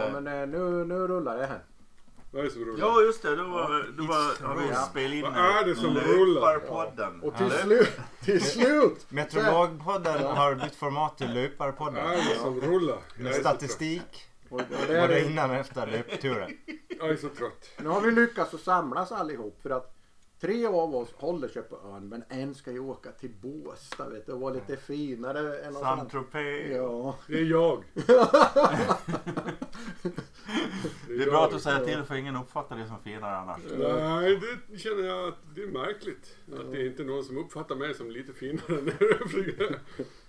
Ja, men eh, nu, nu rullar det här. Vad är det som rullar? Ja just det, då, var, då var, har vi spelat in Vad är det som rullar? Löparpodden. Och till slut, till slut! Meteorologpodden har bytt format till Vad Löparpodden. är det som rullar? Med statistik, Och, det både är, innan och efter löpturen. Jag är så trött. nu har vi lyckats att samlas allihop för att tre av oss håller sig på ön men en ska ju åka till Båstad vet du och vara lite finare än. Saint-Tropez. Ja. Det är jag. Det är bra att du säger till för ingen uppfattar det som finare annars. Nej, det känner jag att det är märkligt. Att det är inte någon som uppfattar mig som lite finare än övriga.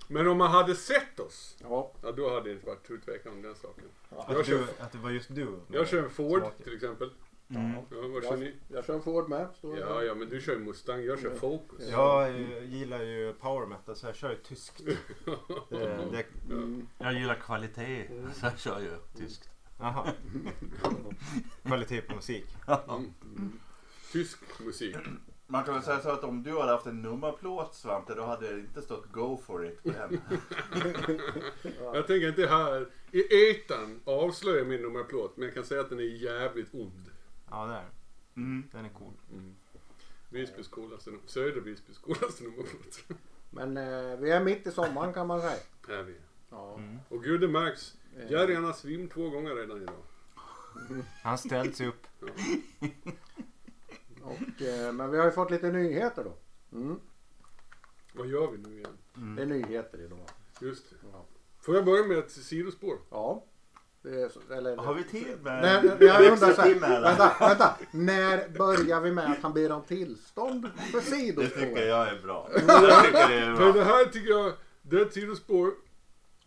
Men om man hade sett oss, Ja. ja, då hade det inte varit tvekan om den saken. Att, Jag kör, du, att det var just du. jag kör en Ford Smaken. till exempel. Mm. Ja, Jag, kör Ford med. Ja, ja, men du kör Mustang, jag kör Focus. Jag eh, gillar ju power metal så jag kör ju tyskt. Det, det, Mm. Jag gillar kvalitet, så jag kör ju tyskt. aha. Kvalitet på musik. Mm. Tysk musik. Man kan väl säga så att om du hade haft en nummerplåt Svante, då hade det inte stått Go for it på den. Jag tänker inte här i etan avslöja min nummerplåt, men jag kan säga att den är jävligt ond. Ja, där. Mm. Den är cool. Visbys coolaste, södra Visbys coolaste nummerplåt. Men eh, vi är mitt i sommaren kan man säga. Är vi. Ja. Mm. Och gud det märks. Jerry han har svimmat två gånger redan idag. Han ställt sig upp. och, eh, men vi har ju fått lite nyheter då. Mm. Vad gör vi nu igen? Det är nyheter idag. Just det. Ja. Får jag börja med ett sidospår? Ja. Så- eller, Har vi tid med Nej, jag undrar så här, vänta, vänta. När börjar vi med att han ber om tillstånd för Det tycker sidospår? jag är bra. Jag tycker det är För det bra. här tycker jag, det är ett sidospår.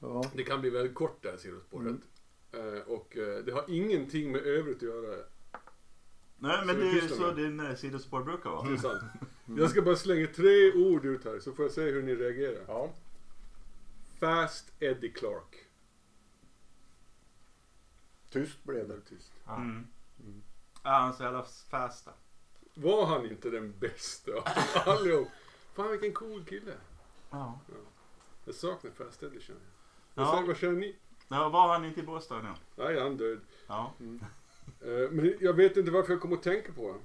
Ja. Det kan bli väldigt kort det här sidospåret. Eh, och eh, det har ingenting med övrigt att göra. Nej men det är ju så din eh, sidospår brukar Det är vara. sant. Jag ska bara slänga tre ord ut här så får jag se hur ni reagerar. Ja. Fast Eddie Clark. Tyst blev det. Tyst. Ja. Mm. Ja, han är så jävla fasta. Var han inte den bästa av allihop? Fan vilken cool kille. Ja. Jag saknar Fast Eddie känner jag. Ja. Vad känner ni? ja. Var han inte i Båstad nu? Nej, han är död. Ja. Eh, Men jag vet inte varför jag kom att tänka på honom.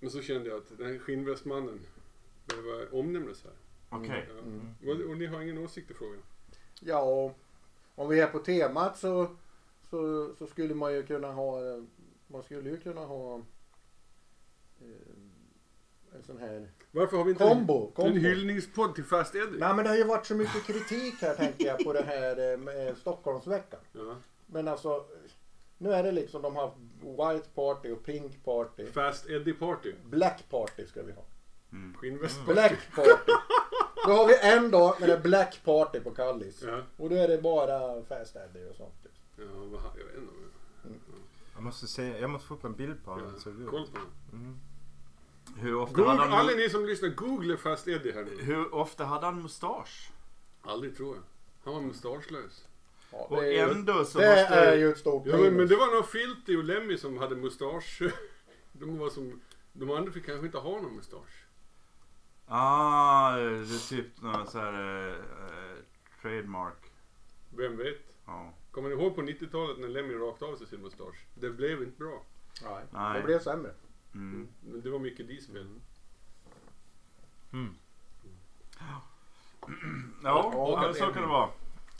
Men så kände jag att den här skinnvästmannen behöver omnämnas här. Okej. Ja. Mm. Och, och ni har ingen åsikt i frågan? Ja, om vi är på temat så, så, så skulle man ju kunna ha, eh, man skulle ju kunna ha eh, en sån här Varför har vi inte kombo. en, kombo. en hyllningspodd till Fast Eddie? Nej men det har ju varit så mycket kritik här tänkte jag på det här eh, med Stockholmsveckan. Ja. Men alltså, nu är det liksom, de har White Party och Pink Party. Fast Eddie Party. Black Party ska vi ha. Mm. Skinnväst Black Party. Då har vi en dag med det Black Party på Kallis. Ja. Och då är det bara Fast Eddie och sånt. typ. Ja, vad, har- jag vet inte. Jag måste, se, jag måste få upp en bild på honom. Ja, du- koll på honom. Mm. Hur ofta Google, hade alla han... ni som lyssnar, googla Fast Eddie här nu. Hur ofta hade han mustasch? Aldrig tror jag. Han var mustaschlös. Ja, Och det är ändå så det måste... är ju ett stort Ja, men, men det var nog Filty och Lemmy som hade mustasch. De var som... De andra fick kanske inte ha någon mustasch. Ah, det är typ någon så här... eh, eh, trademark. Vem vet? Ja. Kommer ni ihåg på 90-talet när Lemmy rakade av sig sin mustasch? Det blev inte bra. Nej, Nej. det blev sämre. Mm. Men det var mycket dis fel. Mm. Ja, Ja, ja, så kan det vara.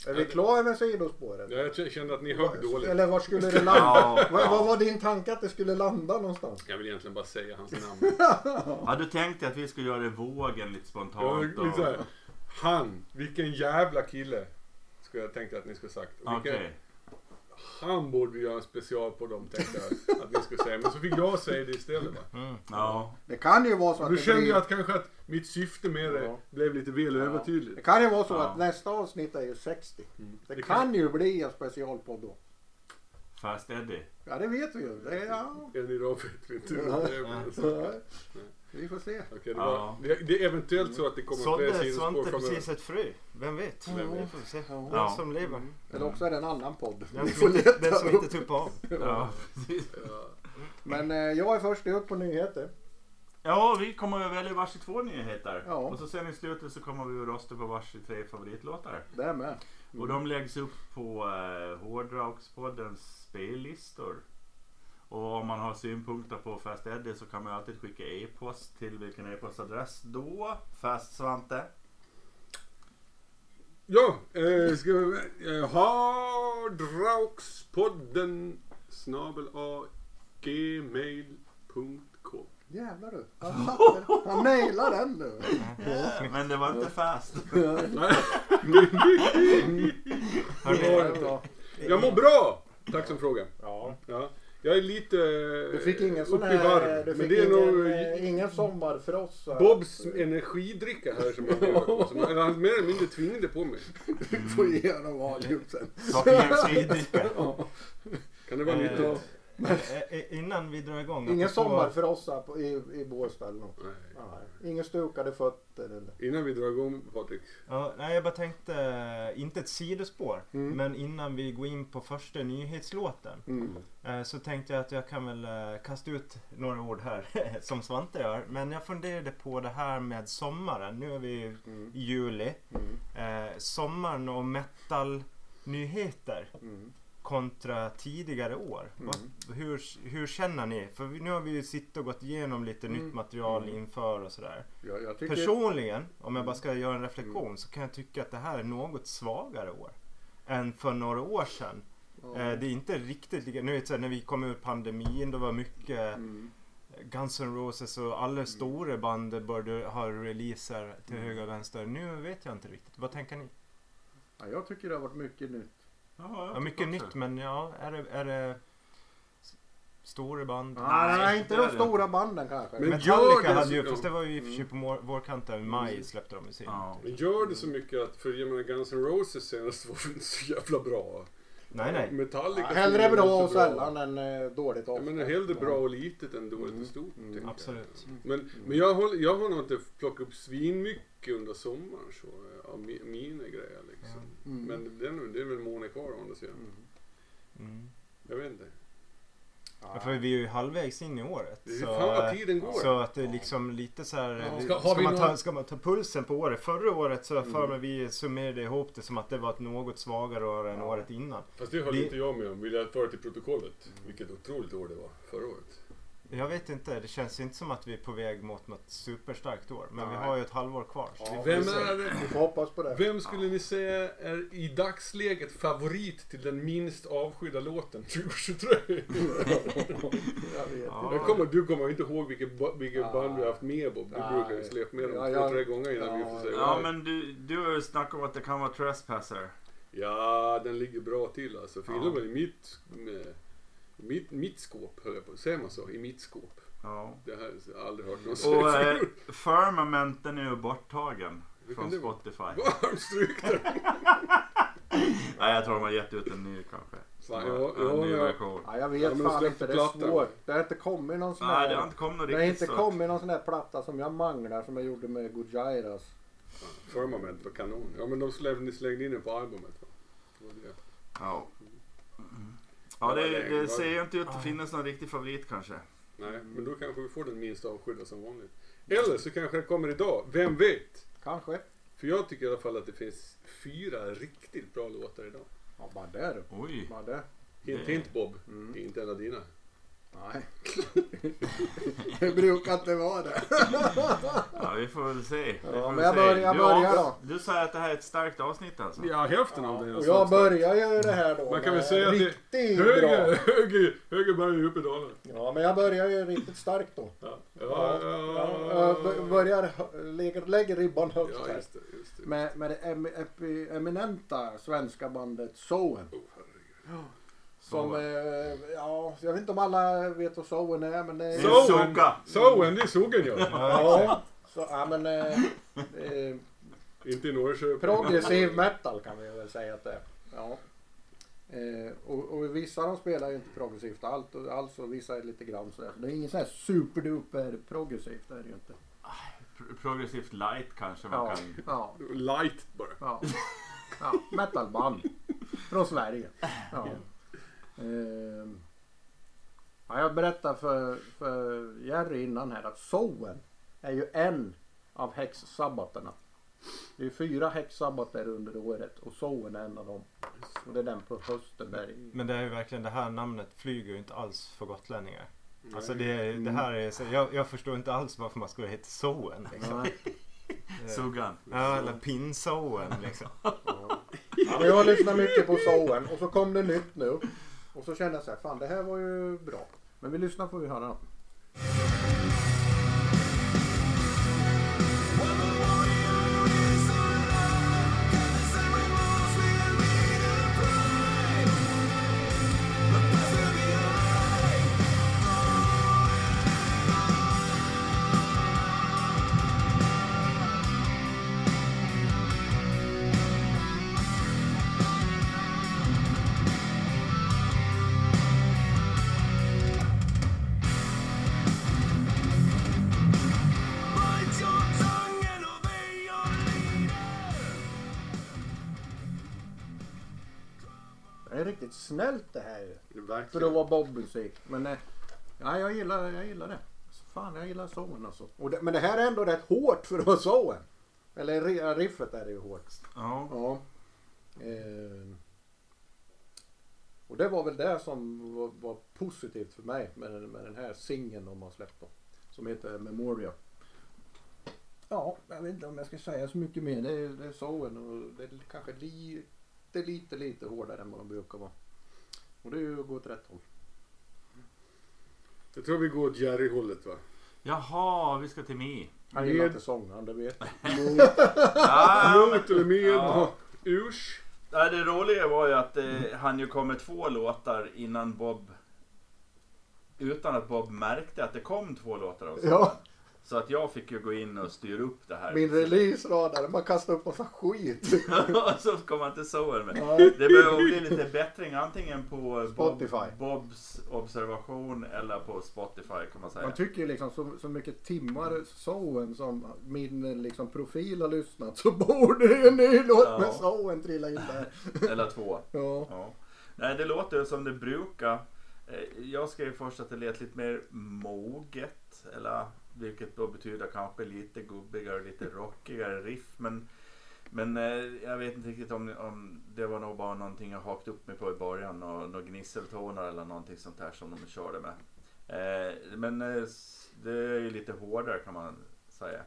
Är vi klara med sidospåret? Ja, Jag kände att ni högg dåligt. Eller var skulle det landa? Ja, Vad, ja. vad var din tanke att det skulle landa någonstans? Jag vill egentligen bara säga hans namn. Ja, du tänkte att vi skulle göra det vågen lite Ja, spontant. lite här. Han, vilken jävla kille. Skulle jag tänkt att ni skulle sagt. Och Okej. Han borde vi göra en special på dem tänkte jag att ni skulle säga. Men så fick jag säga det istället va. Mm. Ja. Det kan ju vara så att Nu det kände blir... jag att kanske att mitt syfte med det Ja. blev lite väl Det övertydligt. kan ju vara så Ja. att nästa avsnitt är ju 60. Mm. Det Det kan ju bli en specialpodd då. Fast Eddie. Ja det vet vi ju. Det är, ja. Än idag vet vi inte. Vi får se. Okej, det, Ja. var, det, det är eventuellt så att det kommer fler Sådde sidospår Svante precis ett frö? Vem vet? Vem Vi vet? får se. Ja. Den som lever. Eller också är det en annan podd. Den som inte, den som inte tuppar av. Ja. Men eh, jag är först ut på nyheter. Ja, vi kommer att välja varsitt två nyheter. Ja. Och så sen i slutet så kommer vi att rösta på varsitt tre favoritlåtar. Det är med. Och de läggs upp på Hårdrockspoddens spellistor. Och om man har synpunkter på Fast Eddie så kan man ju alltid skicka e-post till vilken e-postadress då? Fast Svante? Ja, eh, ska vi... Eh, Hardrockspodden snabel a gmail.com Jävlar du. Han, han nailade den du. Men det var inte fast. Jag mår bra! Tack som fråga. Ja. Ja, jag är lite Du fick ingen sån uppe i varv. här, du Men fick det är ingen, nog eh, ingen sommarfrossa. Bobs energidricka här som han, som han, han mer eller mindre tvingade på mig. Du får ge honom Valium sen. Sockerjärnsfridricka. Kan det vara Eh, nyttigt? Eh, eh, innan vi drar igång. Ingen apropå- sommarfrossa på, i, i Båstad eller något. Nej. Nej. Ingen stukade fötter eller. Innan vi drar igång Patrik. Ja, nej, jag bara tänkte, eh, inte ett sidospår, Mm. men innan vi går in på första nyhetslåten. Mm. eh, Så tänkte jag att jag kan väl eh, kasta ut några ord här, som Svante gör. Men jag funderade på det här med sommaren. Nu är vi Mm. i juli. Mm. Eh, sommaren och metal-nyheter Mm. Kontra tidigare år. Mm. Hur, hur känner ni? För nu har vi ju suttit och gått igenom lite Mm. nytt material Mm. inför och sådär. Jag tycker... Personligen, om jag bara ska göra en reflektion, Mm. så kan jag tycka att det här är något svagare år. Än för några år sedan. Ja. Eh, det är inte riktigt lika, nu vet jag, när vi kom ur pandemin, då var mycket Mm. Guns N' Roses och alla stora band började ha releaser till Mm. höger och vänster. Nu vet jag inte riktigt. Vad tänker ni? Ja, jag tycker det har varit mycket nytt. Ja, Ja, mycket nytt, men ja, är det, är det stora band? Nej, nej, inte det de stora banden kanske. Men- Metallica hade ju, fast det var ju i och för sig Mm. på mår- vårkanten, i maj släppte de ju sin. Ja. Men gör det så mycket att, för jag menar Guns N' Roses senast var inte så jävla bra. Nej, nej. Metallica Ja, hellre bra och sällan än eh, dåligt ofta. menar hellre bra och litet än dåligt Mm. och stort. Mm. jag. Absolut. Men, men jag, håller, jag har nog inte plockat upp svinmycket under sommaren så, av mi- mina grejer liksom. Mm. Men det är, det är väl kvar å andra sidan. Mm. Mm. Jag vet inte. Ja, för vi är ju halvvägs in i året. Så, fan vad tiden går. så att det är liksom lite så här. Ja. Ska, Ska- man ta, ska man ta pulsen på året? Förra året så Mm. för mig vi summerade ihop det som att det var ett något svagare år än Ja. året innan. Fast det höll Det- inte jag med om. Vill jag föra till protokollet. Vilket otroligt år det var förra året. Jag vet inte, det känns inte som att vi är på väg mot något superstarkt år. Men vi Nej. har ju ett halvår kvar. så Ja, vi Vem är? Vi får hoppas på det. Vem skulle ni säga är i dagsläget favorit till den minst avskydda låten 2023? Jag vet Ja. Jag kommer, du kommer inte ihåg vilket, vilket Ja. band vi har haft med Bob. Du Nej. brukar ju släppa med dem Ja, två, tre gånger innan vi ja, får säga Ja men du, du har ju snackat om att det kan vara Trespasser. Ja, den ligger bra till alltså. För Ja. ja. i mitt, med, mitt, mitt skåp, höll jag på Säger man så? I mitt skåp. Ja. Det här har jag aldrig hört någon säga Och eh. Firmamenten är ju borttagen Vilken från det? Spotify. Varmt stryk. Nej jag tror de har gett ut en ny kanske. Fan, Ja, ja, en ny ja. version. Ja, jag vet Ja, fan inte. Det är svårt. Det har inte kommit någon sån Nej här... det har inte kommit något det har riktigt inte så. kommit någon sån här platta som jag manglar som jag gjorde med Gojairas. Firmament var kanon. Ja men de slängde, slängde in den på albumet va? Det var det. Ja. Ja det, det ser ju inte ut att finnas någon riktig favorit kanske. Nej, men då kanske vi får den minst avskydda som vanligt. Eller så kanske det kommer idag. Vem vet? Kanske. För jag tycker i alla fall att det finns fyra riktigt bra låtar idag. Ja, bara det du. Oj. Bara det. Hint Det- hint Bob. Mm. Inte en av dina. Nej. det brukar inte vara det. Ja vi får väl se. Vi Ja, får men jag se. börjar- jag du, börjar då. Du säger att det här är ett starkt avsnitt alltså? Ja, hälften av det är Och jag börjar ju det här då Man kan väl säga att det- riktigt Höger, höger, höger berg upp i dalen. Ja, men jag börjar ju riktigt starkt då. Ja, Ja, ja, ja, ja. börjar, lägger, lägger ribban högt Ja, just det. Just det. Med, med det em, epi, eminenta svenska bandet Soen. Oh, herregud. Som, eh, ja, jag vet inte om alla vet vad Soen är men det är... Soka. Soen, det är sågen ja. Ja, så, ja men... Eh, eh, Inte i Norrköping. progressiv metal kan vi väl säga att det är. Ja. Eh, och, och vissa de spelar ju inte progressivt allt, och- alls och vissa är lite grann sådär. Det är inget sånt här superduper progressivt, det är det ju inte. Pro- Progressivt light kanske man Ja, kan... ja, Light bara. ja. ja metalband. Från Sverige. Ja. Ehm. Ja, jag berättade för, för Jerry innan här att Sowen är ju en av häxsabbaterna. Det är fyra häxsabbater under året och Sowen är en av dem. Och det är den på hösten där i... Men det är ju verkligen det här namnet flyger ju inte alls för gotlänningar. Alltså det, det här är så, jag, jag förstår inte alls varför man skulle heta Soen liksom. Eh, Suggan. Ja, eller Pinsoen liksom. Ja. Men jag lyssnar mycket på Sowen och så kom det nytt nu. Och så kände jag så här, fan det här var ju bra. Men vi lyssnar får vi höra. Snällt det här ju. För Verkligen. att vara bobmusik. Men eh, ja, jag gillar, jag gillar det. Fan jag gillar Sowen alltså. Och det, men det här är ändå rätt hårt för att vara Sowen. Eller riffet är det ju hårt. Ja. Ja. Eh, och det var väl det som var, var positivt för mig med, den- med den här singeln de har släppt då. Som heter Memoria. Ja, jag vet inte om jag ska säga så mycket mer. Det är, det är Sowen och det är kanske lite, lite, lite hårdare än vad de brukar vara. Och det är ju att gå åt rätt håll. Jag tror vi går åt Jerry-hållet va? Jaha, vi ska till Mi. Han gillar Med- inte sångaren, det vet Mot eller med? Ja. Urs? Nej, det roliga var ju att eh, han ju kom med två låtar innan Bob utan att Bob märkte att det kom två låtar av Ja. Så att jag fick ju gå in och styra upp det här. Min release-radare, man kastar upp massa skit. och så kom han till Sower med. Det behöver bli lite bättring antingen på Bob, Spotify. Bobs observation eller på Spotify kan man säga. Man tycker ju liksom så, så mycket timmar Sowen som min liksom, profil har lyssnat så borde ju en ny låt Ja. med Sowen trilla in där. Eller två. Ja. Ja. Nej, det låter som det brukar. Eh, Jag skrev först att det lät lite mer moget. Eller vilket då betyder kanske lite gubbigare, lite rockigare riff. Men, men eh, jag vet inte riktigt om, om det var nog bara någonting jag hakt upp mig på i början. Och några gnisseltoner eller någonting sånt här som de körde med. Eh, Men eh, det är ju lite hårdare kan man säga.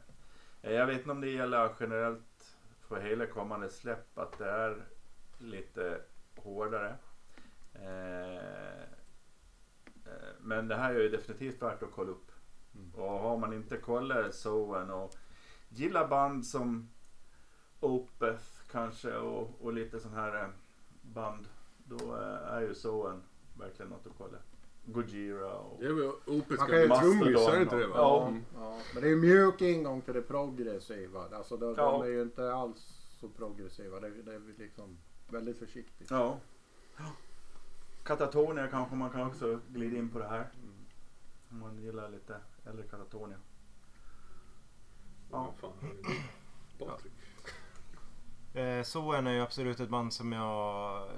Eh, jag vet inte om det gäller generellt för hela kommande släpp att det är lite hårdare. Eh, eh, men det här är ju definitivt värt att kolla upp. Och har man inte kollat Soen och gillar band som Opeth kanske och, och lite sån här eh, band. Då eh, är ju Soen verkligen något att kolla. Gojira och... Det är väl Opets Man kan ju- trummis, är det inte det va? Ja. Mm. ja. Men det är en mjuk ingång till det progressiva. Alltså de, Ja. de är ju inte alls så progressiva. Det, det är liksom väldigt försiktigt. Ja. Katatonia kanske man kan också glida in på det här. Om man gillar lite äldre Katatonia. Ja. Fan. Patrik. Eh, Soen är ju absolut ett band som jag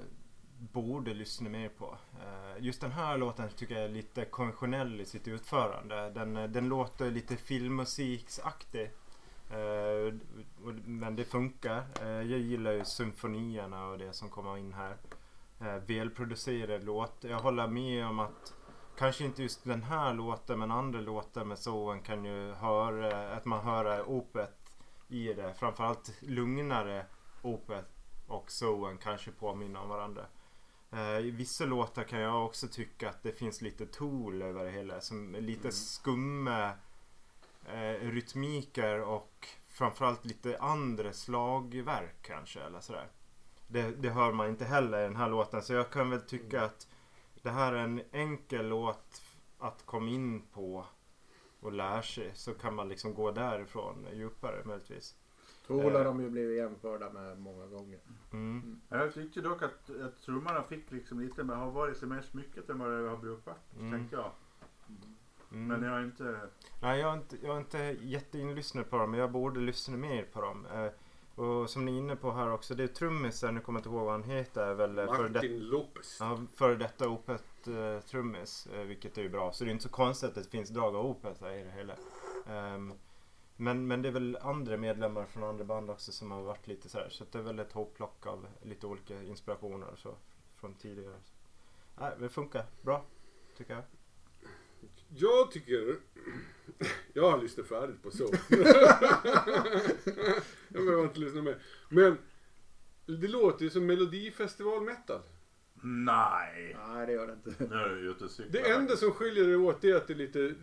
borde lyssna mer på. Eh, just den här låten tycker jag är lite konventionell i sitt utförande. Den, eh, den låter lite filmmusiksaktig. Eh, men det funkar. Eh, jag gillar ju symfonierna och det som kommer in här. Eh, välproducerad låt. Jag håller med om att kanske inte just den här låten men andra låtar med Soen kan ju höra att man hör opet i det. Framförallt lugnare Opeth och Soen kanske påminner om varandra. Eh, I vissa låtar kan jag också tycka att det finns lite tool över det hela. Som lite skumma eh, rytmiker och framförallt lite andra slagverk kanske. Eller sådär. Det, det hör man inte heller i den här låten. Så jag kan väl tycka att det här är en enkel låt att komma in på och lära sig. Så kan man liksom gå därifrån djupare möjligtvis. Tool har Eh. de ju blivit jämförda med många gånger. Mm. Jag tyckte dock att, att trummorna fick liksom lite, men har varit lite mer smycket än vad det har brukat. Mm. Tänkte jag. Mm. Men jag har inte... Nej, jag är inte, jag är inte jätteinlyssnad på dem, men jag borde lyssna mer på dem. Eh, och som ni är inne på här också, det är trummisen, nu kommer jag inte ihåg vad han heter, väl eh, före det, Martin Lopez. ja, före detta Opet eh, trummis, eh, vilket är ju bra. Så det är inte så konstigt att det finns drag av Opet i det hela. Ehm, Men, men det är väl andra medlemmar från andra band också som har varit lite så här. Så det är väl ett hopplock av lite olika inspirationer så från tidigare. Nej, det funkar bra tycker jag. Jag tycker... Jag har lyssnat färdigt på så. jag behöver inte lyssna mer. Men det låter ju som melodifestival metal. Nej. Nej, det gör det inte. Nu är du ute och cyklar. Det enda som skiljer det åt är att det är lite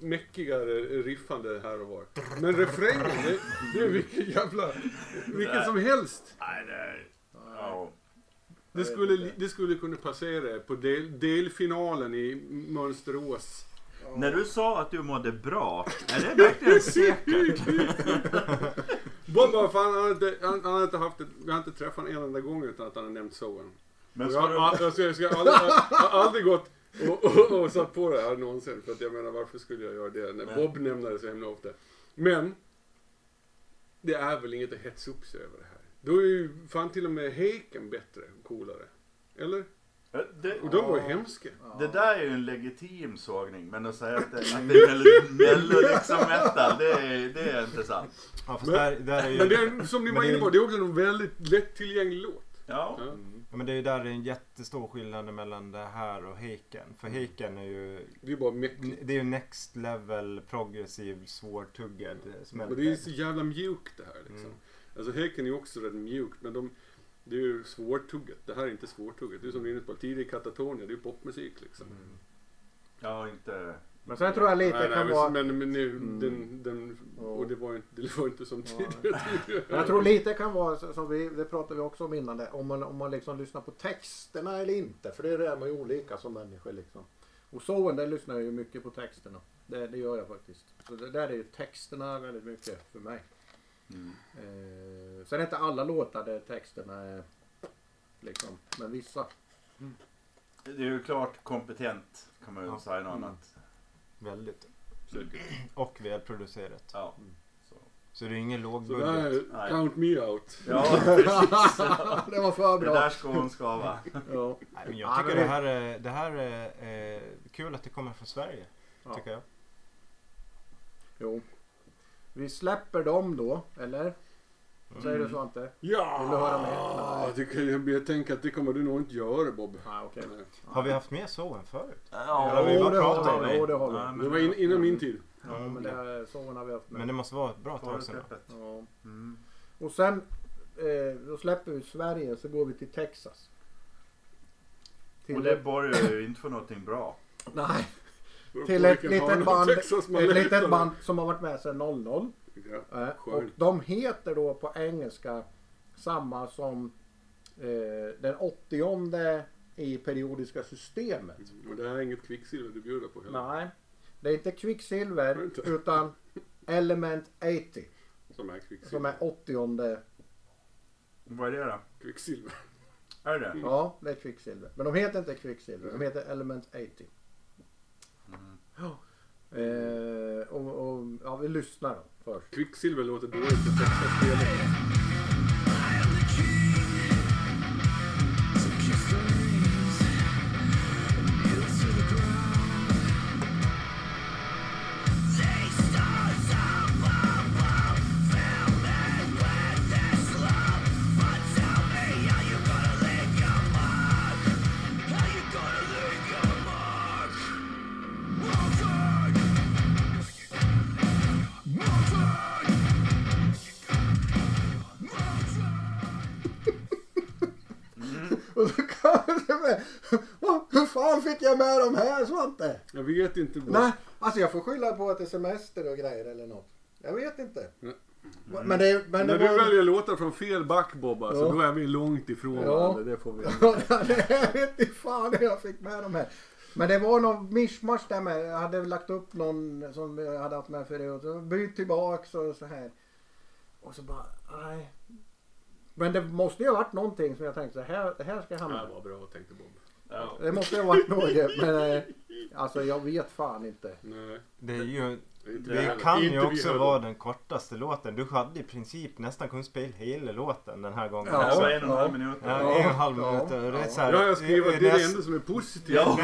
mäckigare riffande här och var. Men refrängen, det, det är vilken jävla... Vilken som helst. Nej, det är... Ja. Det skulle, det skulle kunna passera på del, delfinalen i Mönsterås. När du sa att du mådde bra, är det verkligen säkert? Bob har fan, han, har inte, han, han har inte haft ett, vi har inte träffat honom en enda gång utan att han har nämnt Sowen. Men Och ska jag, du... jag, jag, jag, ska aldrig, jag har aldrig gått och, och, och satt på det här någonsin. För att jag menar varför skulle jag göra det när Men- Bob nämner det så himla ofta. Men det är väl inget att hetsa upp sig över det här. Då är ju fan till och med Heiken bättre och coolare. Eller? Det, Och de var ju hemska. det där är ju en legitim sågning, men att säga att det, att det är mello- mello liksom metal, det är, det är inte sant. Ja, fast Men- där, där är ju, Men det är, som ni var det är inne på, det är också en väldigt lättillgänglig låt. Ja. Ja. ja, men det är ju där det är en jättestor skillnad mellan det här och Heiken. För Heiken är ju Det är bara mäckigt. det är ju next level progressiv svårtuggad Men det är ju så jävla mjukt det här liksom. Mm. Alltså Häcken är ju också rätt mjukt men de, det är ju svårtuggat. Det här är inte svårtuggat. Det är som inne på, tidig Katatonia, det är ju popmusik liksom. Ja, inte... Men sen tror jag lite nej, nej, kan men, vara... men, men nu, Mm. den, den, och det var inte, det var inte som tidigare. Jag tror lite kan vara, som vi, det pratade vi också om innan, det, om man, om man liksom lyssnar på texterna eller inte. För det är man ju olika som människor liksom. Och Sowen, där lyssnar jag ju mycket på texterna. Det, det gör jag faktiskt. Så det där är ju texterna väldigt mycket för mig. Mm. Eh, sen är inte alla låtar där texterna är liksom, men vissa. Det är ju klart kompetent, kan man ju Ja. säga något Mm. annat. väldigt. Och välproducerat. Ja. Så. Så det är ingen Så lågbudget. där, Nej. count me out. Ja, precis. det var för Det bra. där ska hon skava. Ja. Nej, jag tycker det det- här är, det här är eh, kul att det kommer från Sverige. Ja. Tycker jag. Jo. Vi släpper dem då, eller? Säger du Svante? Ja! Vill du höra mer? Jag, tycker, jag, jag tänker att det kommer du nog inte göra Bob. Okej. Nej. Har vi haft med Sowen förut? Ja, Eller vi Jo, det har vi. det. Jo, det har vi. Ja, men- Det var in, innan min tid. Ja, men det är, så har vi haft med. Men det måste vara ett bra tag sedan. Ja. Mm. Och sen eh, då släpper vi Sverige så går vi till Texas. Till Och det borgar ju inte för någonting bra. Nej, till ett litet band, ett litet band som har varit med sedan 00. Ja. Eh, och de heter då på engelska samma som eh, den 80 i periodiska systemet. Och det här är inget kvicksilver du bjuder på heller. Nej, det är inte kvicksilver Inte. utan Element 80 Som är kvicksilver. som är 80 Vad är det då? Kvicksilver. Är det? Ja, det är kvicksilver. Men de heter inte kvicksilver, de heter Element 80. Eh, och, och, ja, vi lyssnar då först. Kvicksilver låter dåligt för Texas spelet. Fick jag med de här Svante? Jag vet inte. Nej, alltså jag får skylla på att det är semester och grejer eller något. Jag vet inte. Nej. Men det, men det När du var... väljer låtar från fel back Bob, alltså, Ja. då är vi långt ifrån Ja. varandra. Det får vi. jag vet inte fan hur jag fick med de här. Men det var någon mischmasch där med. Jag hade lagt upp någon som jag hade haft med förut. Så byt tillbaks och så här. Och så bara, nej. Men det måste ju ha varit någonting som jag tänkte så här, det här ska jag Det hamna. här var bra tänkte Bob. Det måste ju ha varit något. Men eh, alltså jag vet fan inte. Nej. Det är ju Det Det kan ju också vara den kortaste låten. Du hade i princip nästan kunnat spela hela låten den här gången. Ja, var en och en halv ja. minut. Ja, Ja, en och en halv ja, minut. och Det är ja. så här, Ja, jag skriver att det är det enda som är positivt. Ja,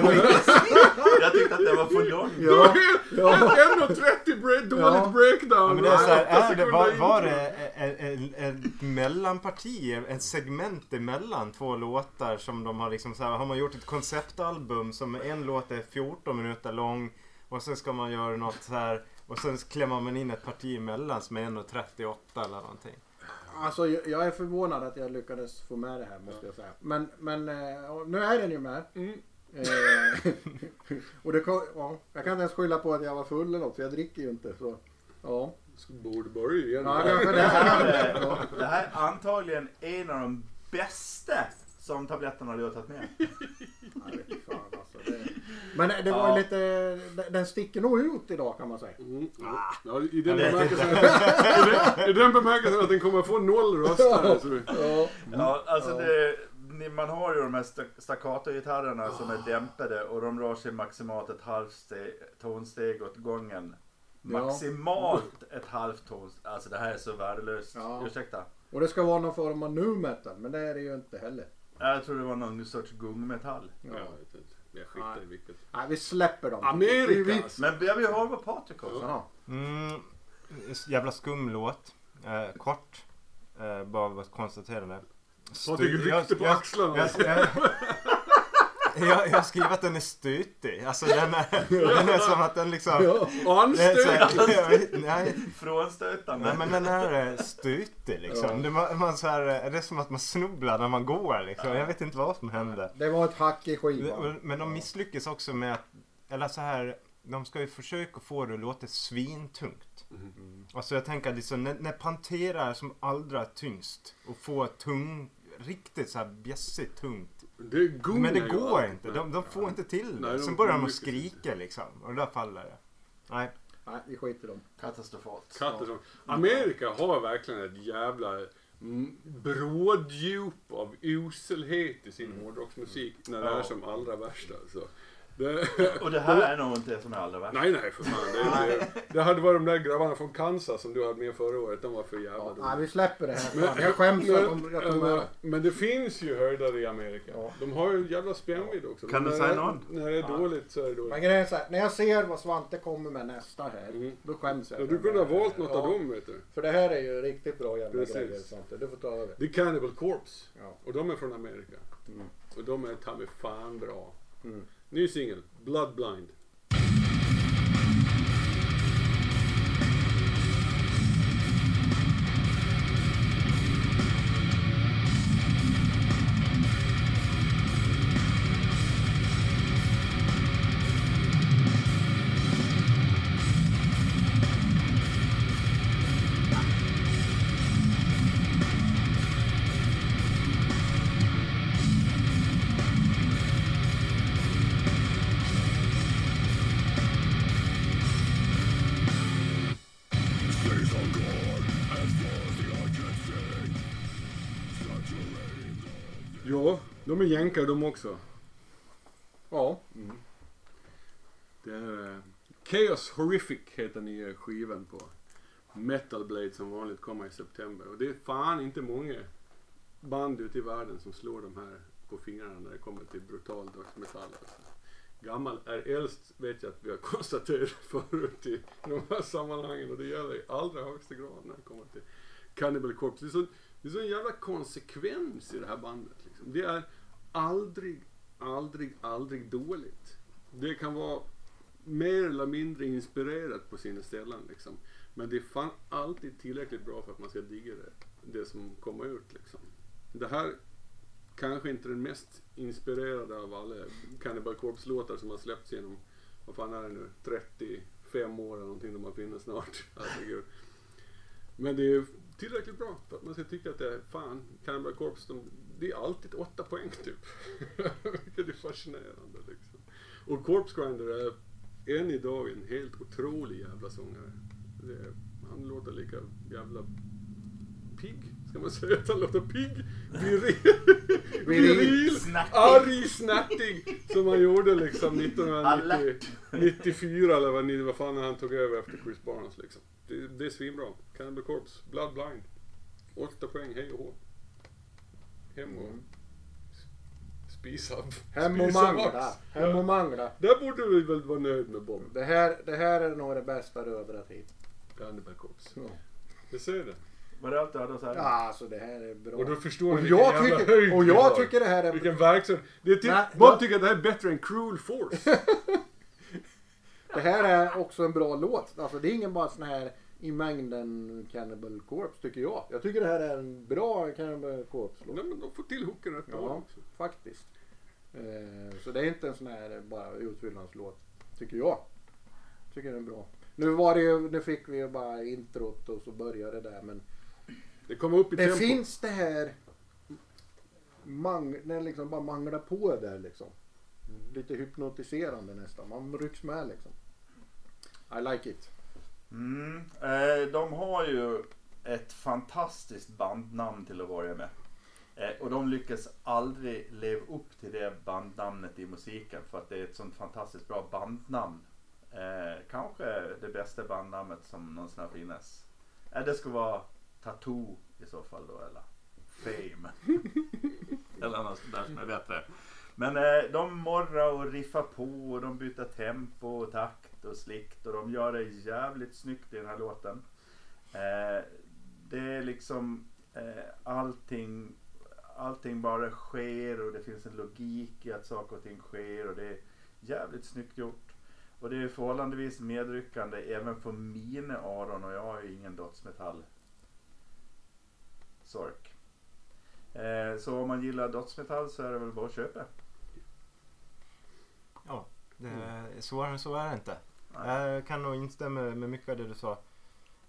jag tyckte att det var för långt. Ja, ja. 1.30 break, dåligt Ja. breakdown. Ja, men det är så här, är det, var, var det ett, ett, ett mellanparti, ett segment emellan två låtar som de har liksom så här, har man gjort ett konceptalbum som en låt är 14 minuter lång och sen ska man göra något så här och sen klämmer man in ett parti emellan som är 1.38 eller någonting. Alltså jag är förvånad att jag lyckades få med det här måste jag säga. Men, men eh, nu är den ju med. Mm. Eh, och det kom, ja, jag kan inte ens skylla på att jag var full eller något för jag dricker ju inte. Så, ja. Borde börja igen. Ja, Det här, det. är, Ja. det här är antagligen en av de bästa som tabletterna du har tagit med. Nej, fan, alltså, det... Men det var Ja. lite, den- sticker nog ut idag kan man säga. Mm. Ja, i, den bemärkelsen, i, den, I den bemärkelsen att den kommer få noll röster. Ja. Ja, alltså det, ni- man har ju de här sta- staccato-gitarrerna som är dämpade och de rör sig maximalt ett halvt steg, tonsteg åt gången. Ja. Maximalt ett halvt tonsteg. Alltså det här är så värdelöst. Ja. Ursäkta. Och det ska vara någon form av nu metal men det är det ju inte heller. Jag tror det var någon sorts gungmetall. ja, jag vet inte. Jag skiter i vilket. Nej, vi släpper dem. Amerikas! Men jag vill höra vad Patrik har. Jaha. Mm, jävla skum låt. Eh, kort. Eh, bara ett konstaterande. Patrik jag- ryckte på jag- axlarna. Jag, jag, jag, jag skriver att den är stötig. Alltså den är, den är som att den liksom... Ja. Och Det är så anstöt! här, nej, Frånstötande. nej men den är stötig liksom. Ja. Det, man, man, så här, det är som att man snubblar när man går liksom. Jag vet inte vad som hände. Det var ett hack i skivan. Men de misslyckas också med att, eller så här, de ska ju försöka få det att låta svintungt. Alltså jag tänker liksom, när, när Pantera är som allra tyngst och får tung, riktigt så här bjässigt tungt. Det går Men det ju går allt. inte, de, de får inte till det. Nej, de Sen börjar de att skrika liksom och där faller det. Nej. Nej, vi skiter i dem. Katastrofalt. Som... Amerika har verkligen ett jävla mm, bråddjup av uselhet i sin hårdrocksmusik när det är som allra värst alltså. Det, Och det här är nog inte det som är allra värst. nej, nej för fan. Det, det, det hade varit de där grabbarna från Kansas som du hade med förra året. De var för jävla Ja, nej, vi släpper det här. Fan, jag skäms att de- jag tog med men, det. men det finns ju höjdare i Amerika. Ja. De har ju jävla spännvidd också. Kan Men du säga någon? När det är Ja. dåligt så är det dåligt. Men grejen är så här, när jag ser vad Svante kommer med nästa här, Mm. då skäms jag. Ja, du kunde ha valt något Ja, av dem vet du. För det här är ju riktigt bra jävla Precis. grejer Svante. Du får ta över. Det är Cannibal Corpse. Ja. Och de är från Amerika. Mm. Och de är ta mig fan bra. Mm. Ny singel, Bloodblind. Ja, de är jänkare de också. Ja. Det är eh, Chaos Horrific heter nya skivan på Metal Blade som vanligt kommer i september. Och det är fan inte många band ute i världen som slår de här på fingrarna när det kommer till brutal dödsmetall. Alltså. Gammal är äldst vet jag att vi har konstaterat förut i de här sammanhangen och det gäller i allra högsta grad när det kommer till Cannibal Corpse. Det är så, en jävla konsekvens i det här bandet. Liksom. Det är aldrig, aldrig, aldrig dåligt. Det kan vara mer eller mindre inspirerat på sina ställen liksom. Men det är fan alltid tillräckligt bra för att man ska digga det, det som kommer ut liksom. Det här kanske inte den mest inspirerade av alla Cannibal Corpse-låtar som har släppts genom, vad fan är det nu, 35 år eller någonting de har funnits snart. Herregud. Men det är tillräckligt bra för att man ska tycka att det är fan, Cannibal Corpse, de, det är alltid åtta poäng typ. Vilket är fascinerande liksom. Och Corpse Grinder är än idag en helt otrolig jävla sångare. Är, han låter lika jävla pigg, ska man säga att han låter pigg, viril, Snärtig. arg snärtig som han gjorde liksom 1994 Alert. eller vad, vad fan han tog över efter Chris Barnes liksom. Det, det är svinbra. Cannibal Corpse, Blood Blind. 8 poäng, hej och hå. Hem och spisa. Hem och spisa mangla. vax. Hem och Ja. mangla. Där borde vi väl vara nöjd med Bob. Det här, det här är nog det bästa du har dragit hit. Cannibal Corpse. Ja. Det ser det. Var det allt du hade att säga? Ja, alltså det här är bra. Och då förstår Och ni vilken jag jävla tycker, höjd och vi jag har. tycker det här är Vilken verksamhet. Det är till, Nej, Bob jag- tycker att det här är bättre än Cruel Force. Det här är också en bra låt. Alltså det är ingen bara sån här i mängden Cannibal Corpse tycker jag. Jag tycker det här är en bra Cannibal Corpse-låt. Nej men de får till hooken rätt Ja, också. faktiskt. Eh, så det är inte en sån här bara utfyllnadslåt. Tycker jag. Tycker den är bra. Nu var det ju, nu fick vi ju bara introt och så började det där men Det kommer upp i det tempo. finns det här mang, när liksom bara manglar på där liksom. Lite hypnotiserande nästan. Man rycks med liksom. I like it. Mm. Eh, de har ju ett fantastiskt bandnamn till att börja med. Eh, och de lyckas aldrig leva upp till det bandnamnet i musiken för att det är ett sånt fantastiskt bra bandnamn. Eh, kanske det bästa bandnamnet som någonsin har funnits. Eh, det skulle vara Tattoo i så fall då eller Fame. eller något sånt där som är bättre. Men eh, de morrar och riffar på och de byter tempo och takt och slikt och de gör det jävligt snyggt i den här låten. Eh, det är liksom eh, allting, allting bara sker och det finns en logik i att saker och ting sker och det är jävligt snyggt gjort. Och det är förhållandevis medryckande även för mina öron och jag har ju ingen dödsmetall. Sork. Eh, så om man gillar dödsmetall så är det väl bara att köpa. Ja, det, svårare än så är det inte. Nej. Jag kan nog instämma med mycket av det du sa.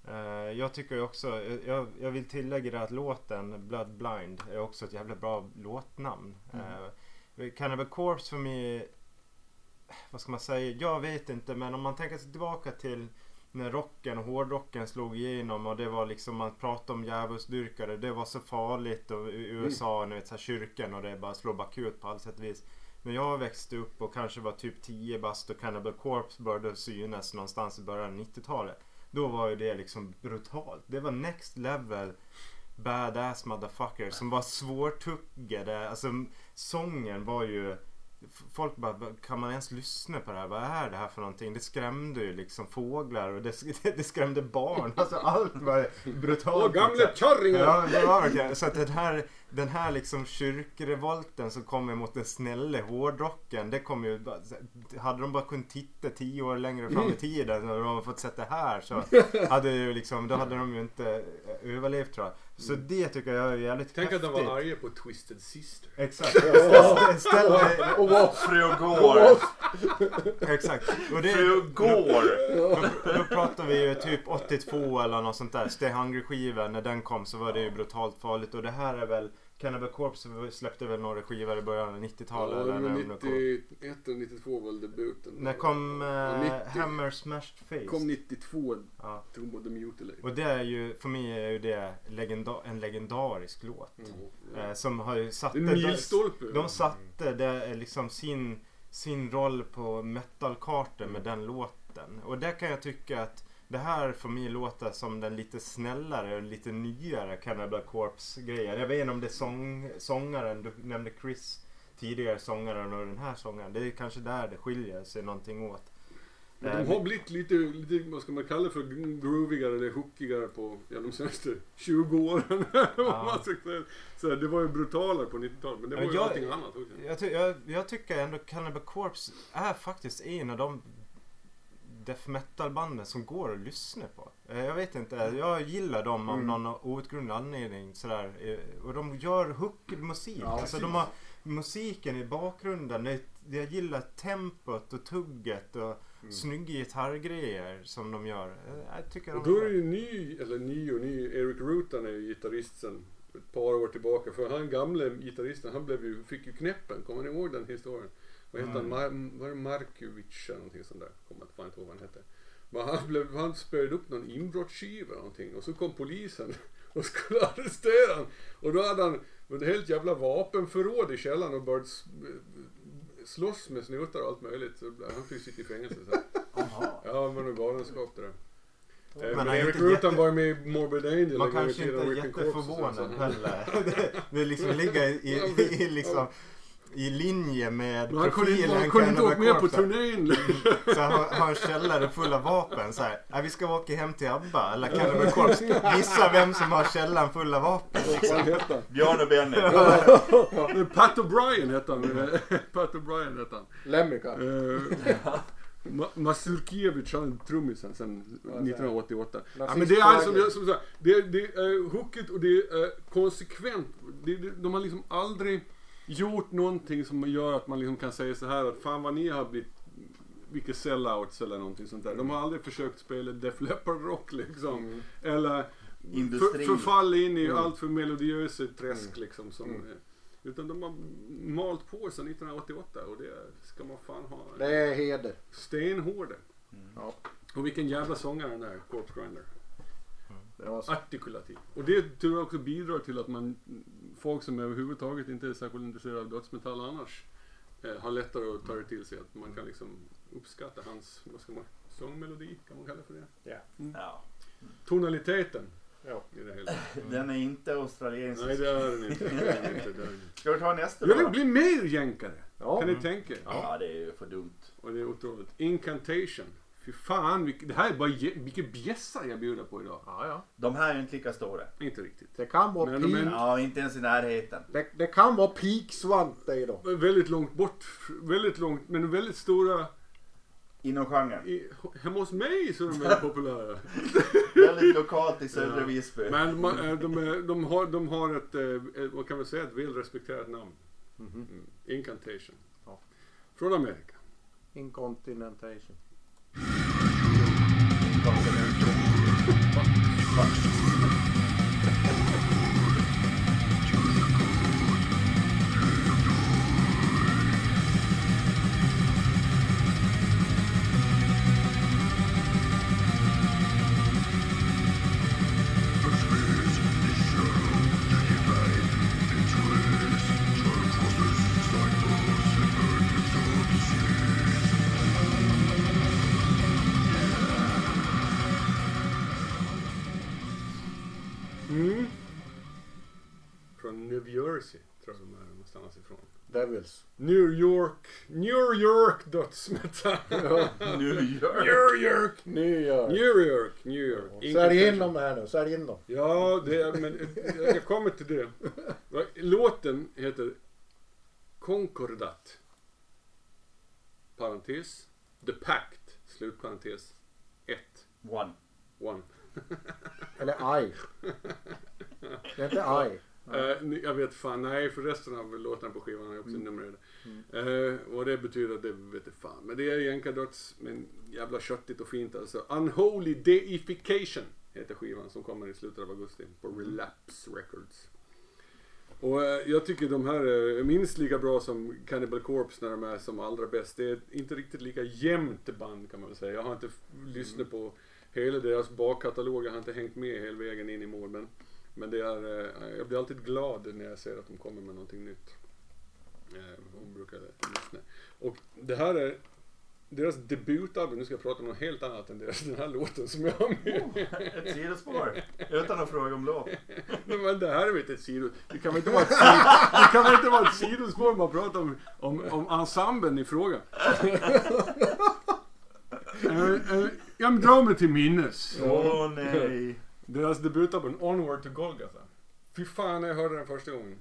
Eh, Jag tycker också, jag, jag vill tillägga det att låten Blood Blind är också ett jävla bra låtnamn. Mm. Cannibal Corpse för mig, vad ska man säga, jag vet inte men om man tänker sig tillbaka till när rocken och hårdrocken slog igenom och det var liksom man pratade om djävulsdyrkare. Det var så farligt och USA, ni vet så här, kyrkan och det bara slår bakut på allt sätt och vis. När jag växte upp och kanske var typ 10 bast och Cannibal Corpse började synas någonstans i början av 90-talet. Då var ju det liksom brutalt. Det var next level badass motherfucker som var svårtuggade. Alltså sången var ju Folk bara, "Vad- kan man ens lyssna på det här? Vad är det här för någonting? Det skrämde ju liksom fåglar och det, det skrämde barn. Alltså allt var brutalt. Åh, liksom. kärringar! Ja, det var verkligen. Så att den här, den här liksom kyrkrevolten som kommer mot den snälla hårdrocken. Det kommer ju, hade de bara kunnat titta tio år längre fram i tiden och de fått sett det här så hade ju liksom, då hade de ju inte eh, överlevt tror jag. Så det tycker jag är jävligt Tänk att de häftigt. var arga på Twisted Sister. Exakt. Ställ, ställ, Och Fru går. exakt. Och det, Fru går. då, då pratar vi ju typ 82 eller något sånt där. Stay Hungry skivan när den kom så var det ju brutalt farligt. Och det här är väl Cannibal Corpse släppte väl några skivor i början av 90-talet. Ja, eller men när de kom. 91 eller 92 var väl debuten. När kom Ja, eh, 90. Hammer Smashed Face? Kom 92, Ja. Tomb the Mutilate. Och det är ju, för mig är ju det legenda- en legendarisk låt. Mm. Eh, som har satt En milstolpe. De satte det är liksom sin, sin roll på metalkartan med den låten. Och där kan jag tycka att det här för mig låter som den lite snällare och lite nyare Cannibal Corpse-grejen. Jag vet inte om det är sång, sångaren, du nämnde Chris tidigare sångaren och den här sångaren. Det är kanske där det skiljer sig någonting åt. Men Eh, de har blivit lite, lite, vad ska man kalla det för, groovigare eller hookigare på ja, de senaste 20 åren. Säga. så det var ju brutalare på 90-talet men det var Ja, ju jag- allting annat också. Jag, jag, jag tycker ändå Cannibal Corpse är faktiskt en av de death metal banden som går att lyssna på. Eh, Jag vet inte, jag gillar dem av Mm. någon outgrundlig anledning sådär. Eh, Och de gör hookmusik. Ja, alltså de har musiken i bakgrunden. Jag gillar tempot och tugget och Mm. snygga gitarrgrejer som de gör. Eh, Jag tycker Och de då är det ju ny, eller ny och ny, Eric Rutan är ju gitarrist sen ett par år tillbaka. För han gamle gitarristen, han blev ju, fick ju knäppen. Kommer ni ihåg den historien? Vad hette Mm. han? Mar- var det Markovic eller någonting sånt där? Kommer inte fan inte ihåg vad han hette. Men han, blev, han spöade upp någon inbrottsskiva eller någonting och så kom polisen och skulle arrestera honom. Och då hade han ett helt jävla vapenförråd i källaren och börjat slåss med snutar och allt möjligt. Så han fick sitta i fängelse sen. Ja, det var nog galenskap det där. Eh, Men Men, Eric Rutan jätte- var med i Morbid Angel. Man kanske inte är jätteförvånad heller. Det, det liksom ligger i, i, i, liksom, i linje med Men han kunde profilen han kunde inte åka med på turnén. Så han har, en källare full av vapen. Så här, "Ja, vi ska åka hem till ABBA eller Cannibal Corpse. Gissa vem som har källaren full av vapen. Han? Björn och Benny. Ja, Pat O'Brien hette han. Pat O'Brien hette han. Lemmica. Eh, Ma- Mazurkiewicz, han är trummisen sen 1988. Ja, men det är alltså, är som sagt, det, det är hookigt och det är konsekvent. Det, det, de har liksom aldrig gjort någonting som gör att man liksom kan säga så här att fan vad ni har blivit vilka sellouts eller någonting sånt där. De har aldrig försökt spela Def Leppard rock liksom. Mm. Eller för, förfall in i Mm. allt för melodiösa träsk Mm. liksom. Som, Mm. Utan de har malt på sedan 1988 och det ska man fan ha. Det är heder. Stenhårda. Ja, Och vilken jävla sångare den där Corpse Grinder. Artikulativ. Och det tror jag också bidrar till att man, folk som överhuvudtaget inte är särskilt intresserade av dödsmetall annars, eh, har lättare att ta det till sig. Att man kan liksom uppskatta hans, vad ska man, sångmelodi, kan man kalla för det? Ja. Tonaliteten Ja. det hela. Den är inte australiensisk. Nej det är den inte. Det är det den. Ska vi ta nästa Jag då? vill bli mer jänkare. Ja. Kan ni tänka er? Ja, det är för dumt. Och det är otroligt. Incantation. Fy fan, det här är bara vilka bjässar jag bjuder på idag. Ja, ja. De här är ju inte lika stora. Inte riktigt. Det kan vara Men peak, Ja, inte ens i närheten. det, det kan vara peak det då. Väldigt långt bort, väldigt långt, men väldigt stora. Inom genren. I, hemma hos mig så är de väldigt populära. Väldigt lokalt i södra Ja. Visby. Men man, eh, de, är, de, har, de har ett, eh, ett, vad kan man säga, ett väl respekterat namn. Mhm. Mm. Incantation. Ja. Från Amerika. Incontinentation. Mm. Jersey, tror jag de någonstans ifrån. Devils. New York, New York dödsmetall. New York. New York, New York. New York, New York. Sälj in dem här nu, sälj in dem. Ja, det är, men jag kommer till det. Låten heter Concordat. Parentes. The Pact. Slutparentes. 1. One. 1. Eller I. Det är inte I. Ni- jag vet fan, nej för resten av låtarna på skivan är också numrerade. Uh, vad det betyder, det vet jag fan. Men det är jänkardots, men jävla köttigt och fint alltså. Unholy Deification heter skivan som kommer i slutet av augusti på Relapse Records. Och eh, jag tycker de här är minst lika bra som Cannibal Corpse när de är som allra bäst. Det är inte riktigt lika jämnt band kan man väl säga. Jag har inte f- lyssnat på hela deras bakkatalog. Jag har inte hängt med hela vägen in i mål. Men, men det är, eh, jag blir alltid glad när jag ser att de kommer med någonting nytt. Eh, Hon brukar lyssna. Och det här är deras debutalbum. Nu ska jag prata om något helt annat än deras, den här låten som jag har med. Ett sidospår. Utan att fråga om lov. Nej, men det här är väl inte ett sido... Det kan väl inte vara ett, det kan väl inte vara ett sidospår man pratar om, om, om ensemblen i fråga. Eh, jag drar mig till minnes. Åh nej. Deras debutalbum Onward to Golgata. Alltså. Fy fan när jag hörde den första gången.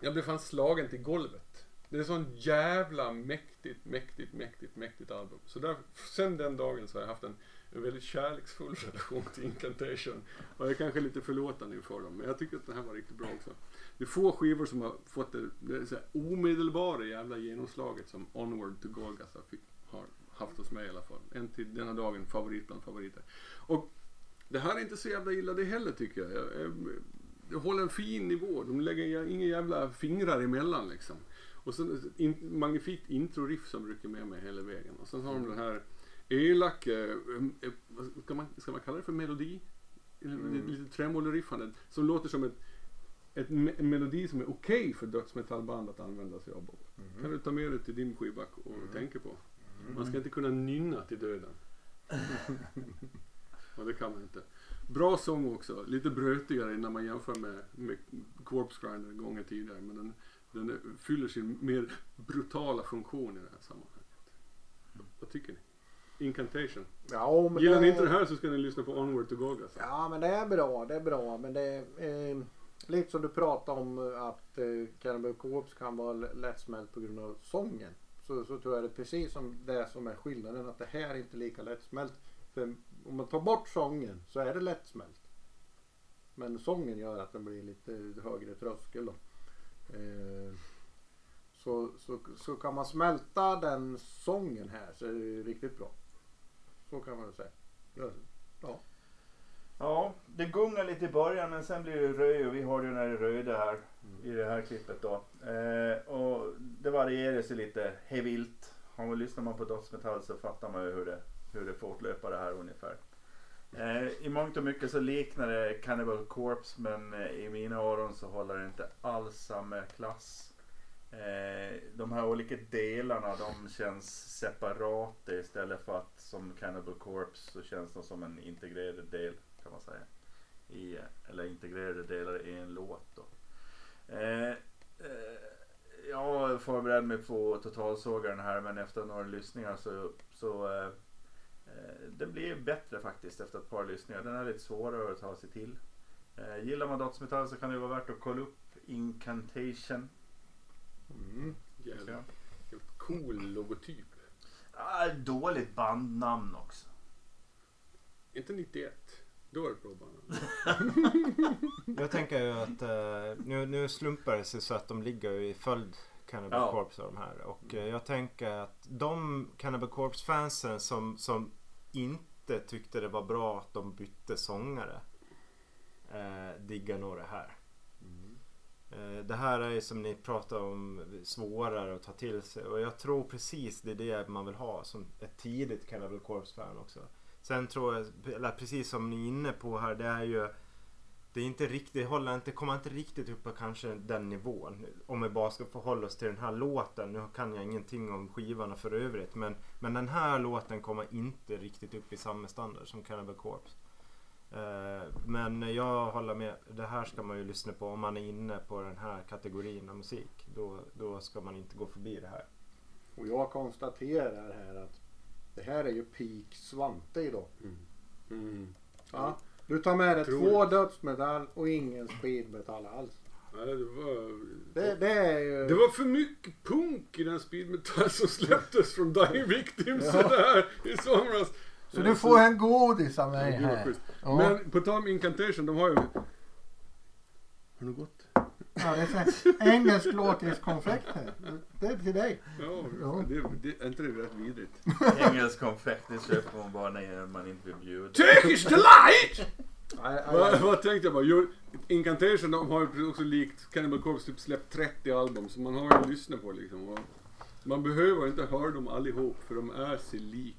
Jag blev fan slagen till golvet. Det är sån jävla mäktigt, mäktigt, mäktigt, mäktigt album. Så där, sen den dagen så har jag haft en, en väldigt kärleksfull relation till Incantation. Och jag är kanske lite förlåtande inför dem. Men jag tycker att den här var riktigt bra också. Det är få skivor som har fått det, det så här omedelbara jävla genomslaget som Onward to Golgata fick, har haft hos mig i alla fall. En till denna dagen favorit bland favoriter. Och det här är inte så jävla illa det heller tycker jag. jag, jag det håller en fin nivå. De lägger inga jävla fingrar emellan liksom. Och sen in, magnifikt intro-riff som rycker med mig hela vägen. Och sen har de den här elaka, eh, eh, ska man, ska man kalla det för melodi? lite, lite tremolo-riffande som låter som ett, ett, en melodi som är okej för dödsmetallband att använda sig av. Bob. kan du ta med dig till din skivback och tänka på. Man ska inte kunna nynna till döden. ja, det kan man inte. Bra sång också. Lite brötigare när man jämför med, med Corpse Grinder gånger tidigare. Men den, den fyller sin mer brutala funktion i det här sammanhanget. Vad tycker ni? Incantation. Ja, men Gillar ni det- inte det här så ska ni lyssna på Onward to Golgotha. Ja men det är bra, det är bra. Men det är eh, lite som du pratade om eh, att eh, Cannibal Corpse kan vara lättsmält på grund av sången. Så, så tror jag det är precis som det som är skillnaden. Att det här är inte lika lättsmält. För om man tar bort sången så är det lättsmält. Men sången gör att den blir lite högre tröskel då. Eh, så, så, så kan man smälta den sången här så är det riktigt bra. Så kan man väl säga. Ja. Ja. Det gungar lite i början men sen blir det röj och vi har ju när det röjde här i det här klippet då. Eh, och det varierar sig lite hej vilt. Man lyssnar man på dödsmetall så fattar man ju hur det, hur det fortlöper det här ungefär. Eh, I mångt och mycket så liknar det Cannibal Corpse men eh, i mina öron så håller det inte alls samma klass. Eh, de här olika delarna de känns separata istället för att som Cannibal Corpse så känns de som en integrerad del kan man säga. I, eller integrerade delar i en låt då. Eh, eh, jag förberedde mig på totalsågaren här men efter några lyssningar så, så eh, eh, det blir bättre faktiskt efter ett par lyssningar. Den är lite svårare att ta sig till. Eh, gillar man dödsmetall så kan det vara värt att kolla upp Incantation. Mm. Jävligt cool logotyp. Ah, dåligt bandnamn också. Inte 91. Då är det bra band. Jag tänker ju att eh, nu, nu slumpar det sig så att de ligger ju i följd Cannibal Ja. Corpse och de här. Och eh, jag tänker att de Cannibal Corpse fansen som, som inte tyckte det var bra att de bytte sångare eh, diggar nog det här. Eh, Det här är ju som ni pratar om svårare att ta till sig och jag tror precis det är det man vill ha som ett tidigt Cannibal Corpse-fan också. Sen tror jag, eller precis som ni är inne på här, det är ju det är inte riktigt, håller inte, kommer inte riktigt upp på kanske den nivån. Om vi bara ska förhålla oss till den här låten. Nu kan jag ingenting om skivorna för övrigt. Men, men den här låten kommer inte riktigt upp i samma standard som Cannibal Corpse. Eh, men jag håller med. Det här ska man ju lyssna på om man är inne på den här kategorin av musik. Då, då ska man inte gå förbi det här. Och jag konstaterar här att det här är ju peak Svante idag. Mm. Ja. Du tar med dig Tror två det. dödsmetall och ingen speedmetall alls. Ja, det, var, Det, det är ju... det var för mycket punk i den speedmetall som släpptes från Dying Victims Ja. där i somras. Så du får en godis av Ja, mig gud vad här. schysst. Ja. Men på tal om Incantation, de har ju... Har du gått? Ja, det är så här, engelsk lakritskonfekt här. Det är till dig. Ja, Ja. Det, det, är inte det rätt vidrigt? Engelsk konfekt det köper man bara när man inte vill bjuda. Turkish delight! Vad, tänkte jag bara? Jo, Incantation de har ju också likt Cannibal Corpse typ släppt 30 album så man har ju att lyssna på liksom. Och man behöver inte höra dem allihop för de är sig likt.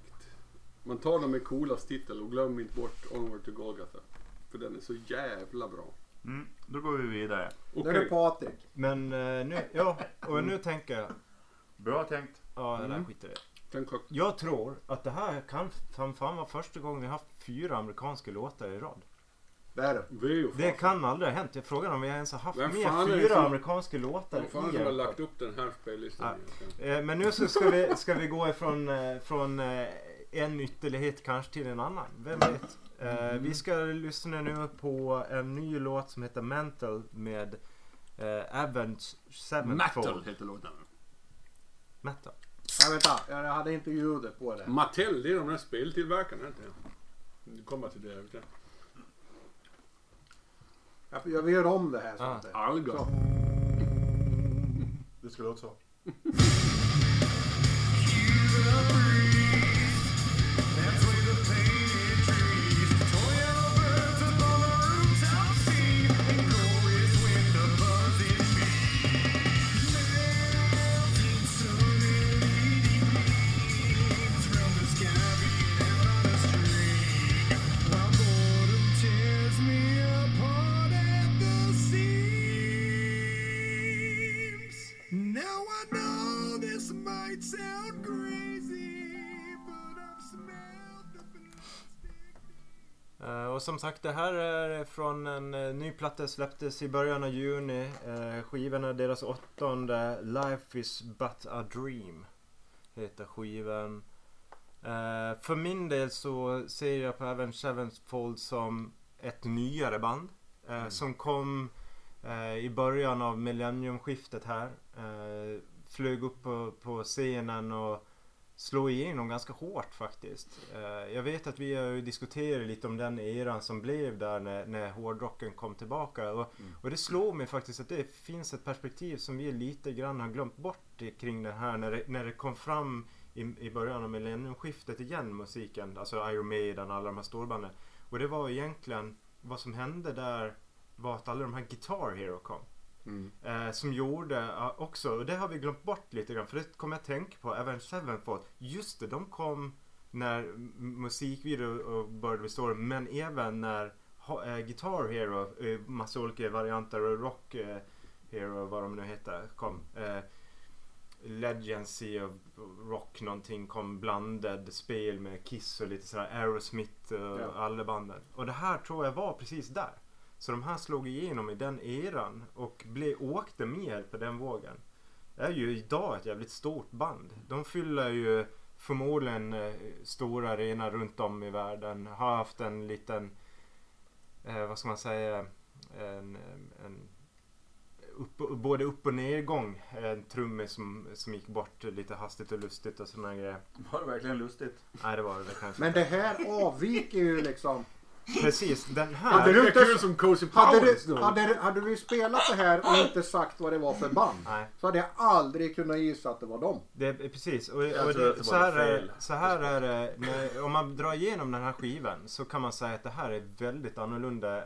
Man tar dem med coolast titel och glöm inte bort Onward to Golgotha. För den är så jävla bra. Mm, då går vi vidare. Okej. är det Patrik. Men eh, nu, ja, och nu tänker jag. Bra tänkt. Ja, det där Mm. skiter i det. Tänk högt. Jag tror att det här kan fan, fan vara första gången vi haft fyra amerikanska låtar i rad. Det är det. Det kan aldrig ha hänt. Jag frågar om vi ens har haft Vem med fan är det fyra som- amerikanska låtar Vem fan i som har en lagt upp den här spellistan Ja. egentligen? Eh, Men nu så ska vi, ska vi gå ifrån eh, från eh, en ytterlighet kanske till en annan. Vem vet? Eh, Vi ska lyssna nu på en ny låt som heter Mental med eh, Avenged Sevenfold. heter låten. Metal. Ja, vänta, jag hade inte ljudet på det. Mattel, det är de där speltillverkarna inte Du kommer till det. Vet. Jag, jag gör om det här. Så Ah. att det- Alga. Så. Det skulle också. Tears Eh, och som sagt, det här är från en eh, ny platta släpptes i början av juni. Uh, skivan är deras åttonde. Life is but a dream. Heter skivan. För min del så ser jag på även Sevenfold som ett nyare band. eh, Som kom i början av millenniumskiftet här. Flög upp på, på scenen och slog igenom ganska hårt faktiskt. Eh, jag vet att vi har ju diskuterat lite om den eran som blev där när, när hårdrocken kom tillbaka. Och, och det slår mig faktiskt att det finns ett perspektiv som vi lite grann har glömt bort kring det här när det, när det kom fram i, i början av millenniumskiftet igen musiken. Alltså Iron Maiden och alla de här storbanden. Och det var egentligen vad som hände där var att alla de här Guitar Hero kom. Mm. Eh, som gjorde också, och det har vi glömt bort lite grann för det kommer jag tänka på, även Sevenfold. Just det, de kom när musikvideo började bestå men även när eh, Guitar Hero, eh, massa olika varianter och Rock eh, Hero vad de nu heter kom. Eh, Legacy of Rock någonting kom blandad spel med Kiss och lite sådär Aerosmith och Ja. alla banden. Och det här tror jag var precis där. Så de här slog igenom i den eran och blev, åkte mer på den vågen. Det är ju idag ett jävligt stort band. De fyller ju förmodligen eh, stora arenor runt om i världen. Har haft en liten, eh, vad ska man säga, en, en upp, både upp och nedgång. En trummis som, som gick bort lite hastigt och lustigt och sådana grejer. Var det verkligen lustigt? Nej det var det kanske. Men det här avviker ju liksom. Precis, den här. Hade Det du är inte- kul som Cozy Hade du, hade, du- hade du spelat det här och inte sagt vad det var för band. Nej. Så hade jag aldrig kunnat gissa att det var dem. Det är precis. Och, och det, det så, här är så här är det. När, om man drar igenom den här skivan så kan man säga att det här är väldigt annorlunda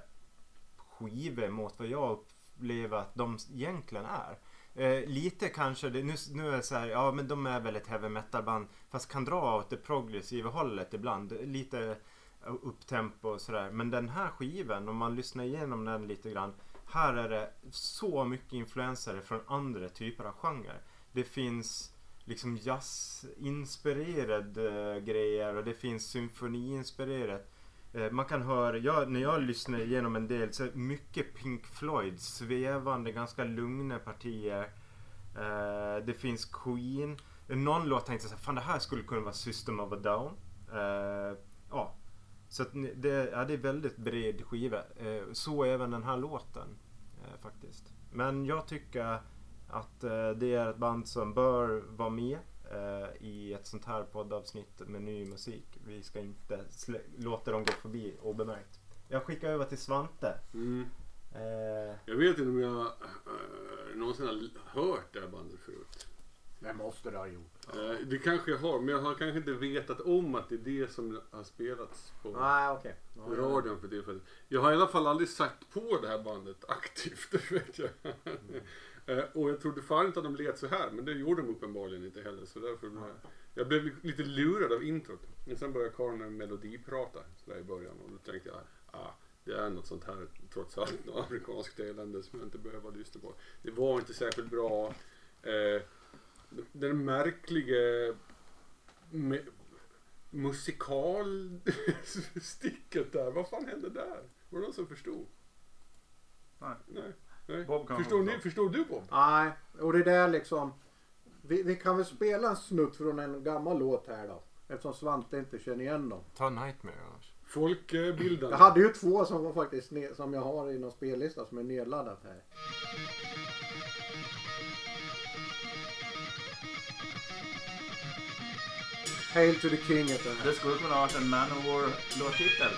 skivor mot vad jag upplever att de egentligen är. Eh, lite kanske, det, nu, nu är det så här, ja men de är väl ett heavy metal band fast kan dra åt det progressiva hållet ibland. Lite upptempo och sådär. Men den här skivan, om man lyssnar igenom den lite grann. Här är det så mycket influenser från andra typer av genrer. Det finns liksom jazzinspirerade eh, grejer och det finns symfoniinspirerat. Eh, man kan höra, jag, när jag lyssnar igenom en del så är det mycket Pink Floyd, svävande, ganska lugna partier. Eh, det finns Queen. Någon låt tänkte jag så här, fan det här skulle kunna vara System of a Down. Eh, ja. Så det, ja, det är väldigt bred skiva. Eh, så även den här låten eh, faktiskt. Men jag tycker att eh, det är ett band som bör vara med eh, i ett sånt här poddavsnitt med ny musik. Vi ska inte låta dem gå förbi obemärkt. Jag skickar över till Svante. Mm. Eh, Jag vet inte om jag äh, någonsin har hört det här bandet förut. Det måste du ha gjort. Eh, det kanske jag har, men jag har kanske inte vetat om att det är det som har spelats på Nej okej. Ja, ja. radion för tillfället. Jag har i alla fall aldrig satt på det här bandet aktivt, det vet jag. Eh, och jag trodde fan inte att de lät så här, men det gjorde de uppenbarligen inte heller. Så därför blev jag, jag blev lite lurad av introt. Men sen började Karin melodiprata sådär i början och då tänkte jag, ah, det är något sånt här, trots allt, något amerikanskt elände som jag inte behöver lyssna på. Det var inte särskilt bra. Eh, den märkliga musikalsticket där, vad fan hände där? Var det någon som förstod? Nej. Nej. Nej. Bob kan förstår, förstå. ni, förstår du Bob? Nej, och det där liksom. Vi, vi kan väl spela en snutt från en gammal låt här då. Eftersom Svante inte känner igen dem. ta Nightmare annars. Folkbildande. Jag hade ju två som var faktiskt ne- som jag har i någon spellista som är nedladdat här. Hail to the King heter den. Det skulle kunna ha varit en Manowar-låttitel.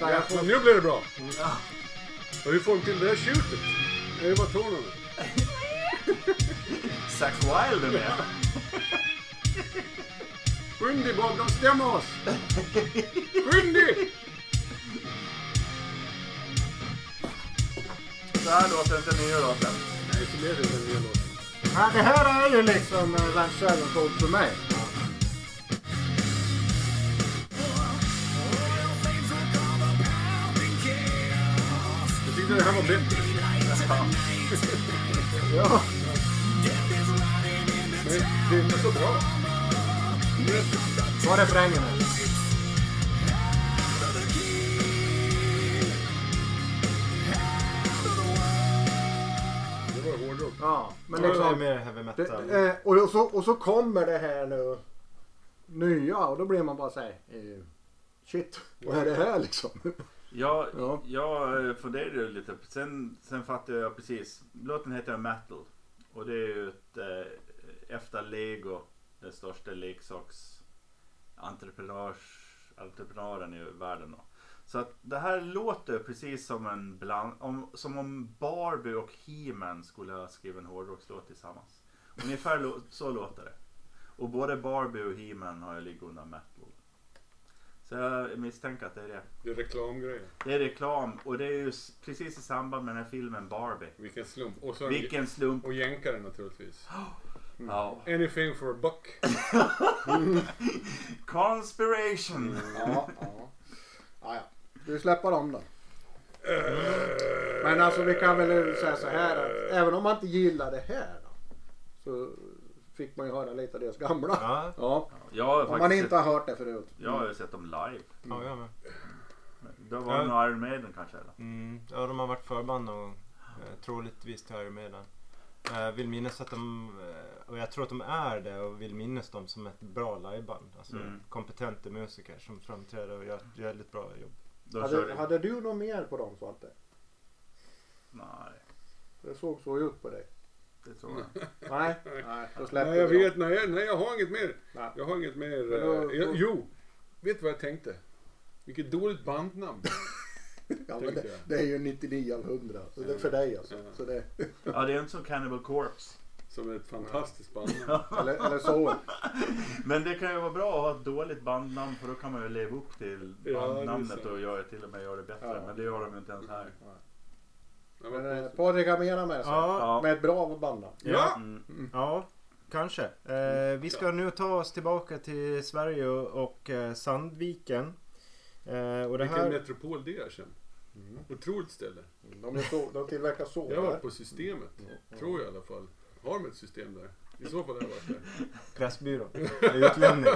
Ja, får... nu blir det bra. Ja. Och hur får de till det här tjutet? Det var tonerna. Zack Wilde är med. Skyndig dig Bob, de stämmer oss! Skyndig! dig! Så här låter inte nya låten. Nej, så blev det den nya låten. Ja, det här är ju liksom Van Sevenfold för mig. Det bättre. Ja. Men det är inte så bra. Var refrängen nu? Det var hårdrock. Ja, men det är liksom, mer heavy metal. det, eh, och, och, så, och så kommer det här nu nya och då blir man bara såhär eh, Shit, vad är det här liksom? Jag, Ja. jag eh, funderade lite. Sen, sen fattade jag precis. Låten heter Metal. Och det är ju ett, eh, efter Lego, den största leksaks entreprenörs, entreprenören i världen. Då. Så att det här låter precis som en bland, om, som om Barbie och He-Man skulle ha skrivit en hårdrockslåt tillsammans. Ungefär så låter det. Och både Barbie och He-Man har ju ligger under metal. Så jag misstänker att det är det. Det är reklamgrejer. Det är reklam och det är ju precis i samband med den här filmen Barbie. Vilken slump. Och, så Vilken slump. och jänkare naturligtvis. Ja. Anything for a buck. Conspiration. Ja, ja. ja, ja. Ska vi släppa dem då? Men alltså vi kan väl säga så här att även om man inte gillar det här då, så fick man ju höra lite av deras gamla. Ja, Ja, Jag har om man inte har hört det förut. jag har ju sett dem live. ja, jag med. Då var Ja. det nog Iron Maiden kanske eller? Mm, ja, de har varit förband någon gång. Eh, troligtvis till Iron Maiden. Jag vill minnas att de, eh, och jag tror att de är det och vill minnas dem som ett bra liveband. Alltså Mm. kompetenta musiker som framträder och gör ett väldigt bra jobb. Hade, hade du något mer på dem Svante? Nej, Det såg så ut på dig. Det tror jag. Nej, nej då släpper Nej, jag dem. vet. Nej, nej, jag har inget mer. Nej. Jag har inget mer. Då- eh, jag, då- jo, vet du vad jag tänkte? Vilket dåligt bandnamn. Ja, men det, det är ju 99 av 100. Så det är Ja. för dig alltså. Ja. Så det, Ja, det är inte som Cannibal Corpse. Som är ett fantastiskt bandnamn. eller, eller så. Men det kan ju vara bra att ha ett dåligt bandnamn för då kan man ju leva upp till Ja, bandnamnet sant. och göra, till och med göra det bättre. Ja. Men det gör de ju inte ens här. Men Patrik har mera med sig. Ja. Med ett bra bandnamn. Ja! Mm. ja kanske. Eh, vi ska nu ta oss tillbaka till Sverige och, och eh, Sandviken. Eh, och det Vilken här... metropol det är sen. Mm. Otroligt ställe. De, är så, de tillverkar så. Jag har varit på systemet. Tror jag i alla fall. Har de ett system där? I så fall har jag varit där. Pressbyrån. Utlämning.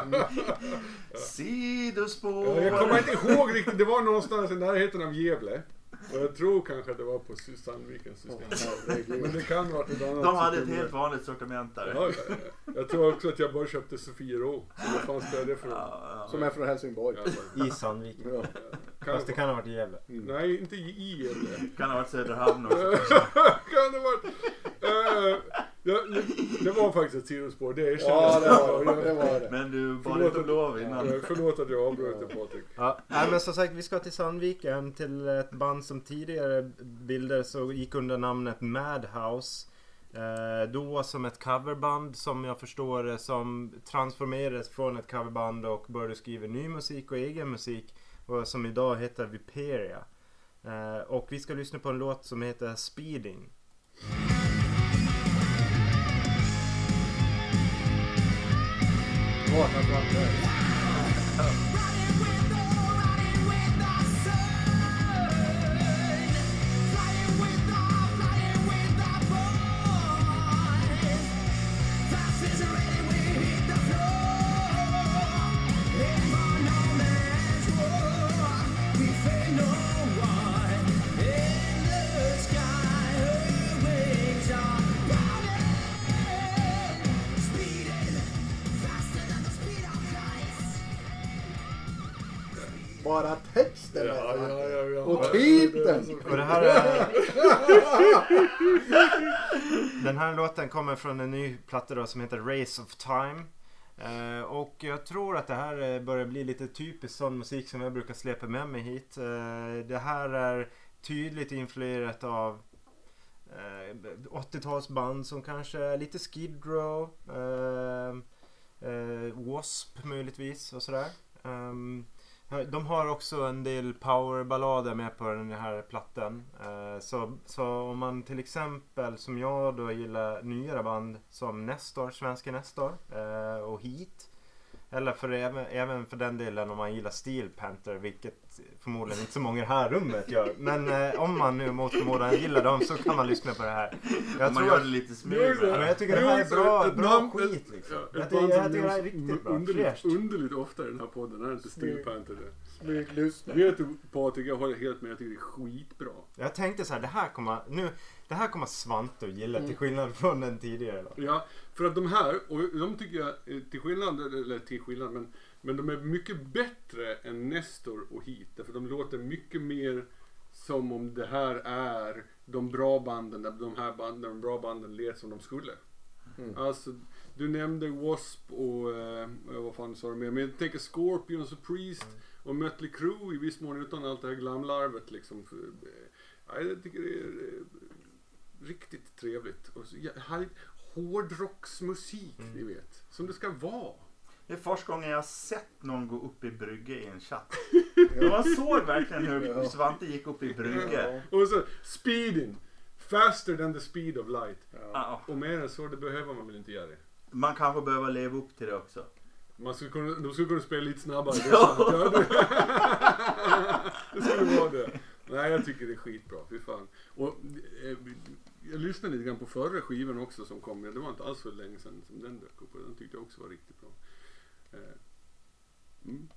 Sidospår. Ja, jag kommer inte ihåg riktigt. Det var någonstans i närheten av Gävle. Och jag tror kanske att det var på Sandvikens system. Men det kan ha varit ett annat De hade ett system helt vanligt sortiment där. Ja, ja, ja. Jag tror också att jag bara köpte Sofiero. Vad fan spelar det för roll? Ja, ja. Som är från Helsingborg. Ja, I Sandviken. Ja. Kan Fast det kan ha varit i Gävle. Nej, inte i Gävle. Kan ha varit Söderhamn också. kan det varit? Eh, ja, det var faktiskt ett sidospår, det erkänner Ja, det var det. det, var det. Men du bad inte om att- lov innan. Förlåt att jag avbröt dig Patrik. Ja, nej, men som sagt vi ska till Sandviken till ett band som tidigare bilder så gick under namnet Madhouse. Eh, då som ett coverband som jag förstår det som transformerades från ett coverband och började skriva ny musik och egen musik. Och som idag heter Viperia. Eh, och vi ska lyssna på en låt som heter Speeding. Vakna Svante. Riding Den här låten kommer från en ny platta då som heter Race of Time. Eh, och jag tror att det här eh, börjar bli lite typisk sån musik som jag brukar släpa med mig hit. Eh, det här är tydligt influerat av eh, 80-talsband som kanske är lite Skid Row, eh, eh, W.A.S.P. möjligtvis och sådär. Ehm, de har också en del powerballader med på den här plattan. Eh, så, så om man till exempel som jag då gillar nyare band som Nestor, svenska Nestor eh, och Heat. Eller för även, även för den delen om man gillar Steel Panther, vilket förmodligen inte så många i det här rummet gör. Men eh, om man nu mot förmodan gillar dem så kan man lyssna på det här. Jag Om man tror gör att det lite så- men jag tycker det här är bra, bra skit liksom. Ja, Jag ett jag som tycker det här är riktigt bra. Underligt, underligt ofta i den här podden. Är det inte Steel Panther det? Smyglyssna. Vet du Patrik, jag håller helt med. Jag tycker det är skitbra. Jag tänkte så här, det här kommer, nu, det här kommer Svante att gilla Mm. till skillnad från den tidigare. Då. Ja, för att de här, och de tycker jag, eh, till skillnad, eller till skillnad, men, men de är mycket bättre än Nestor och Heat. Därför de låter mycket mer som om det här är de bra banden, där de här banden, de bra banden lät som de skulle. Mm. Alltså, du nämnde W.A.S.P. och, eh, vad fan sa du mer? Men jag tänker Scorpions och Priest och Mötley Crüe i viss mån utan allt det här glamlarvet liksom. För, eh, ja, jag tycker det är eh, riktigt trevligt. Och så, ja, härligt hårdrocksmusik, Mm. ni vet. Som det ska vara. Det är första gången jag har sett någon gå upp i brygge i en chatt. Man såg verkligen hur. Svante gick upp i brygge. Och så speeding. Faster than the speed of light. Ja. Ja, Och mer än så, det behöver man väl inte göra. Man kanske behöver leva upp till det också. Man skulle kunna, de skulle kunna spela lite snabbare. Ja. det, skulle vara det. Nej, jag tycker det är skitbra. Fy fan. Och, eh, jag lyssnade lite grann på förra skivan också som kom. Det var inte alls så länge sedan som den dök upp. Och den tyckte jag också var riktigt bra. Eh, Mm.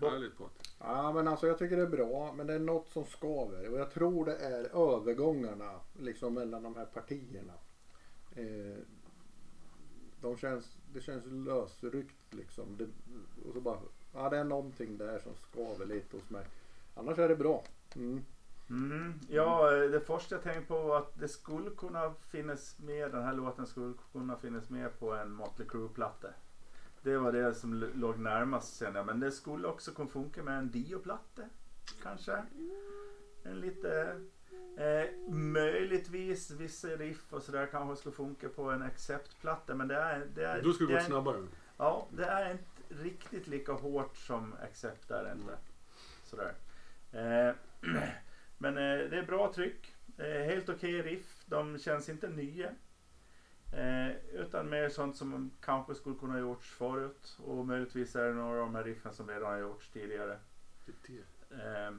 Härligt Patrik. Ja men alltså jag tycker det är bra men det är något som skaver och jag tror det är övergångarna liksom mellan de här partierna. Eh, de känns, det känns lösryckt liksom. Det, och så bara, ja det är någonting där som skaver lite hos mig. Annars är det bra. Mm. Mm. Ja, det första jag tänkte på var att det skulle kunna finnas med, den här låten skulle kunna finnas med på en Motley Crue-platta. Det var det som låg närmast sen. Men det skulle också kunna funka med en Dio-platta. Kanske. En lite... Eh, möjligtvis vissa riff och sådär kanske skulle funka på en Accept-platta. Men det är... Det är Då skulle det gått snabbare. Ja, det är inte riktigt lika hårt som Accept är det inte. Sådär. Eh, men eh, det är bra tryck. Eh, helt okej riff. De känns inte nya. Eh, utan mer sånt som kanske skulle kunna gjorts förut. Och möjligtvis är det några av de här riffen som redan har gjorts tidigare. Det är Eh,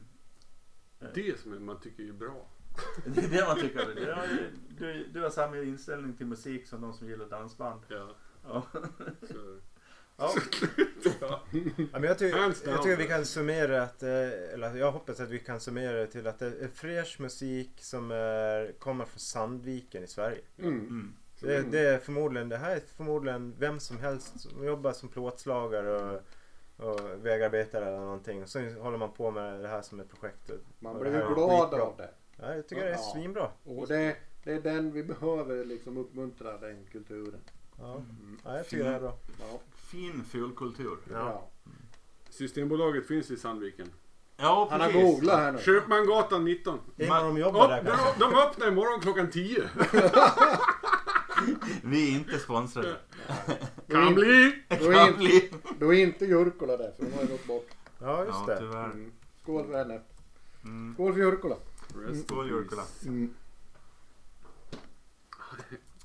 det, det som man tycker är bra. det är det man tycker. Det är, du, du har samma inställning till musik som de som gillar dansband. Ja, Ja. så. Ja. ja. Ja, men jag, tycker, jag tycker vi kan summera att, eh, eller jag hoppas att vi kan summera det till att det är fräsch musik som är, kommer från Sandviken i Sverige. Mm. Mm. Det, det är förmodligen, det här är förmodligen vem som helst som jobbar som plåtslagare och, och vägarbetare eller någonting. Och så håller man på med det här som ett projekt. Man blir det ju glad av det. Ja, jag tycker det är Ja. svinbra. Och det, det är den vi behöver liksom uppmuntra den kulturen. Ja. Mm. Ja, jag tycker det är bra. Ja. Fin fulkultur. Ja. Systembolaget finns i Sandviken. Ja, Han har googlat här nu. Köpmangatan 19. Det är Man- när de jobbar Oh, där de, de öppnar imorgon klockan 10. Vi är inte sponsrade. Kan bli! Då är, inte, då är inte Jurkola där för de har ju gått bort. Ja, just Ja, det. tyvärr. Mm. Skål för henne. Mm. Skål för Jurkola. Skål. Jurkola. Mm.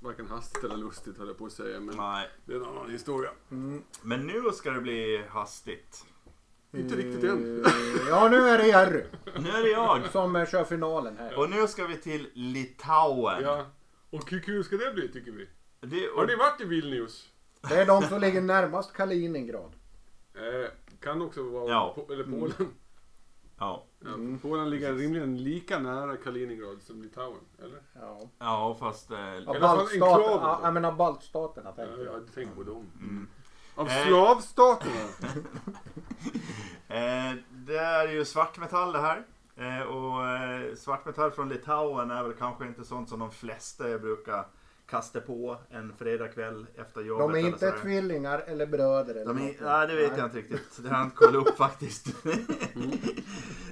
Varken hastigt eller lustigt höll jag på att säga. Men Nej. det är en annan historia. Mm. Men nu ska det bli hastigt. Inte riktigt än. Eh, Ja nu är det Jerry Nu är det jag. som kör finalen här. Och nu ska vi till Litauen. Ja. Och hur kul ska det bli tycker vi? Det, Har och, ni varit i Vilnius? Det är de som ligger närmast Kaliningrad. Eh, kan också vara Ja. Po- eller Polen. ja. Ja, Mm. Polen ligger rimligen lika nära Kaliningrad som Litauen, eller? Ja. ja, fast... Eh, Av baltstaterna, ja, jag menar baltstaterna Ja, tänker jag. jag tänker på dem. mm. Av Eh. slavstaterna. eh, det är ju svartmetall det här. Eh, och eh, svartmetall från Litauen är väl kanske inte sånt som de flesta brukar kasta på en fredagkväll efter jobbet. De är eller inte sådär. tvillingar eller bröder eller De är, något. nej, det vet Nej. jag inte riktigt. Det har jag inte kollat upp faktiskt.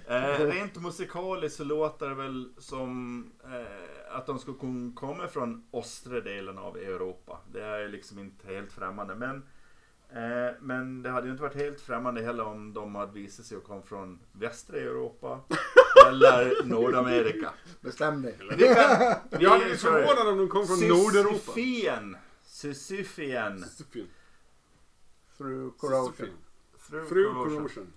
eh, rent musikaliskt så låter det väl som eh, att de skulle kunna komma från östra delen av Europa. Det är liksom inte helt främmande. Men, eh, men det hade ju inte varit helt främmande heller om de hade visat sig att komma från västra Europa eller Nordamerika. Bestäm dig. Det kan, Jag hade blivit förvånad om de kom från Nordeuropa. Sisyfien. Sisyfien. Through corrosion. Through, Through corrosion. corrosion.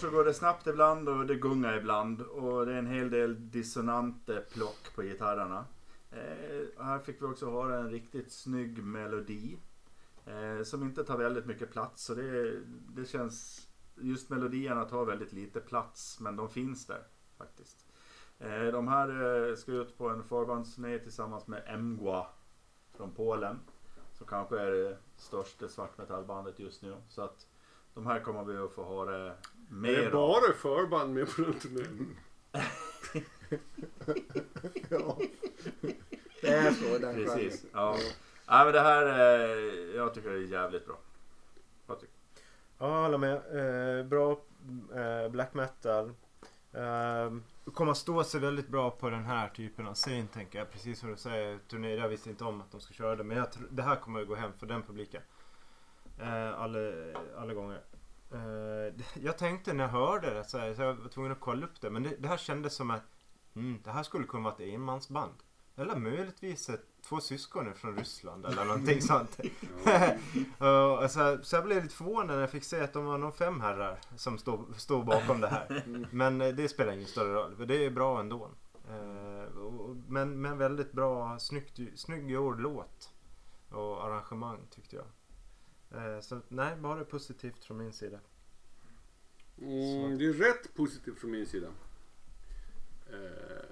Så går det snabbt ibland och det gungar ibland. Och det är en hel del dissonante plock på gitarrerna. Eh, här fick vi också höra en riktigt snygg melodi. Eh, som inte tar väldigt mycket plats. Så det, det känns... Just melodierna tar väldigt lite plats men de finns där faktiskt. Eh, de här eh, ska ut på en förbandsturné tillsammans med Mgła från Polen. Som kanske är det största svartmetallbandet just nu. Så att de här kommer vi att få höra det mer är av. bara förband med på den turnén. Ja. Det är så den Precis. Ja. ja, men det här eh, jag tycker det är jävligt bra. Patrik. Ja, jag håller med. Eh, bra eh, black metal. Eh, kommer stå sig väldigt bra på den här typen av scen tänker jag. Precis som du säger, turné. Jag visste inte om att de ska köra det. Men jag tr- det här kommer att gå hem för den publiken. Eh, alla, alla gånger. Eh, jag tänkte när jag hörde det så, här, så jag var tvungen att kolla upp det. Men det, det här kändes som att mm, det här skulle kunna vara ett enmansband. Eller möjligtvis ett, två syskon från Ryssland eller någonting sånt. Ja, alltså, så jag blev lite förvånad när jag fick se att de var nog fem herrar som stod, stod bakom det här. Men eh, det spelar ingen större roll, för det är bra ändå. Och- men, men väldigt bra, snyggt, snygg gjord låt. Och arrangemang tyckte jag. Eh, så nej, bara positivt från min sida. Mm, det är rätt positivt från min sida. Eh,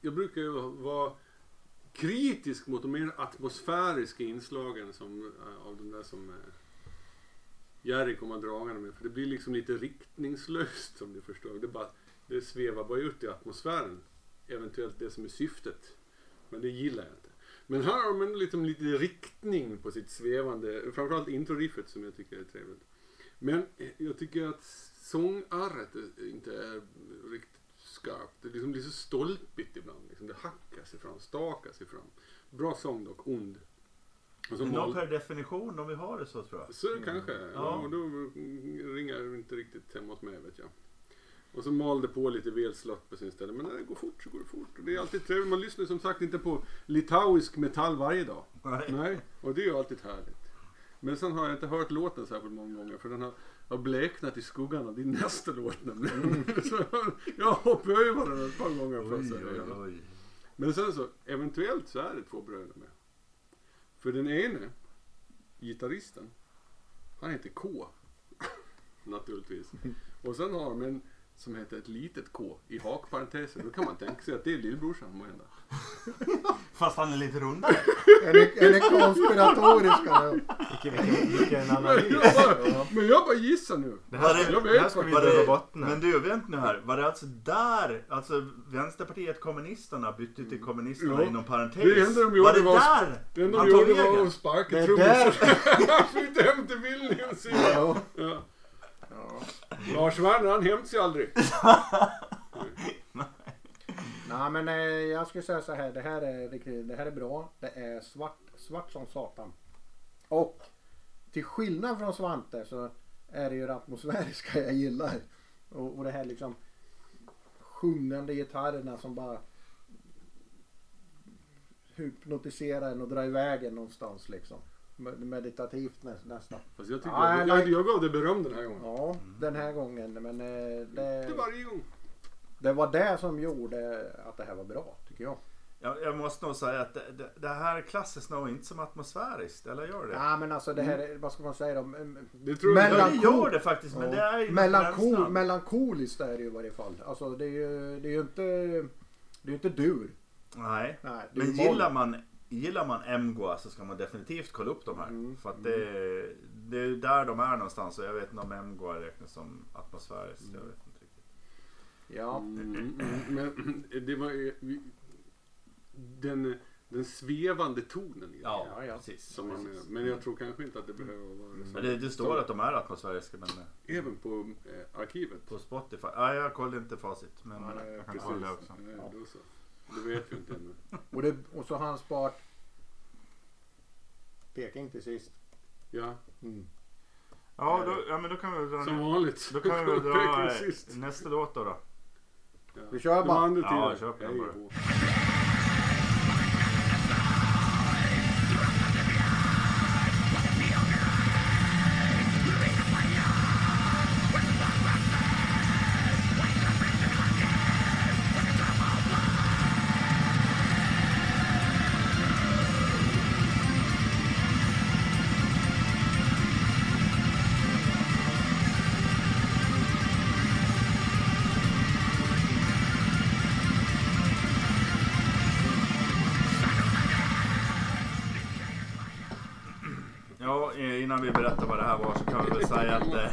jag brukar ju vara kritisk mot de mer atmosfäriska inslagen som, eh, av de där som Jerry kommer dragande med. För det blir liksom lite riktningslöst som du förstår. Det, bara, det svävar bara ut i atmosfären. Eventuellt det som är syftet. Men det gillar jag inte. Men här har man liksom lite riktning på sitt svävande. Framförallt introriffet som jag tycker är trevligt. Men eh, jag tycker att sångarret inte är riktigt skarpt. Det liksom blir så stolpigt ibland. Liksom. Det hackar sig fram, stakar sig fram. Bra sång dock, ond. Och så Någon per definition om vi har det så tror jag. så kanske. Ja. Ja. och då ringer det inte riktigt hemma hos mig vet jag. Och så mal det på lite väl slött på sin ställe. Men när det går fort så går det fort. Och det är alltid trevligt. Man lyssnar som sagt inte på litauisk metall varje dag. Nej. Nej, och det är ju alltid härligt. Men sen har jag inte hört låten särskilt många gånger för den har, har bleknat i skuggan av din nästa låt nämligen. så jag- över den ett par gånger Oj, oj, oj. Men sen så, eventuellt så är det två bröder med. För den ene, gitarristen, han heter K. Naturligtvis. Och sen har de en som heter ett litet K i hakparentesen. Då kan man tänka sig att det är lillbrorsan måhända. Fast han är lite rundare. Är det, är det konspiratoriska nu? Vilken, vilken, vilken Men analys. jag bara, men jag bara gissar nu. Det Var här, det- Jag det här vet ska vi Var botten men du, vänt nu här. Var det alltså där, alltså Vänsterpartiet kommunisterna bytte till kommunisterna Ja. inom parentes? Det enda de var gjorde det var- där Det enda han de tog gjorde var att sparka trummisen. Han flyttade hem till Vilnius. Ja. Ja. Lars Werner han hämts ju aldrig. Nej men eh, jag skulle säga så här. Det här är, riktigt- det här är bra. Det är svart, svart som satan. Och till skillnad från Svante så är det ju det atmosfäriska jag gillar. Och, och det här liksom sjungande gitarrerna som bara hypnotiserar en och drar iväg en någonstans liksom. Med- Meditativt nä, nästan. Fast jag, tycker, Ja, jag, jag- jag, jag gav det beröm den här gången. Ja, den här gången. Men eh, Det det, varje gång. det var det som gjorde att det här var bra tycker jag. Jag, jag måste nog säga att det, det, det här klassas nog inte som atmosfäriskt, eller gör det? Ja men alltså det här är, vad ska man säga då? Det tror jag Ja, Melankol- gör det faktiskt, men det är ju Melankol, melankoliskt är det ju i varje fall. Alltså det är ju, det är ju inte, det är ju inte dur. Nej, Nej, men gillar man, gillar man Mgwa så ska man definitivt kolla upp de här. Mm, För att det, det är där de är någonstans och jag vet inte om Mgwa räknas som atmosfäriskt. Jag vet inte riktigt. Ja. Mm, mm, men det var den, den svevande tonen i. Ja, Ja, ja. precis. Som man. Men jag tror kanske inte att det behöver vara så. Men det, det står att de är atmosfäriska men eh, Även på eh, arkivet. på Spotify. Ja, jag kollar inte facit. Men Nej, jag kan precis. kolla också. Nej, då så. Det vet vi inte ännu. Och, det, och så har han sparat Peking till sist. Ja, Mm. Ja, då, ja, men då kan vi dra, som vanligt. då kan vi väl dra Peking eh, sist. nästa låt då. då. Ja. Vi kör bara. andra Ja, tiderna. kör på den Hej bara. Innan vi berättar vad det här var så kan vi väl säga att eh,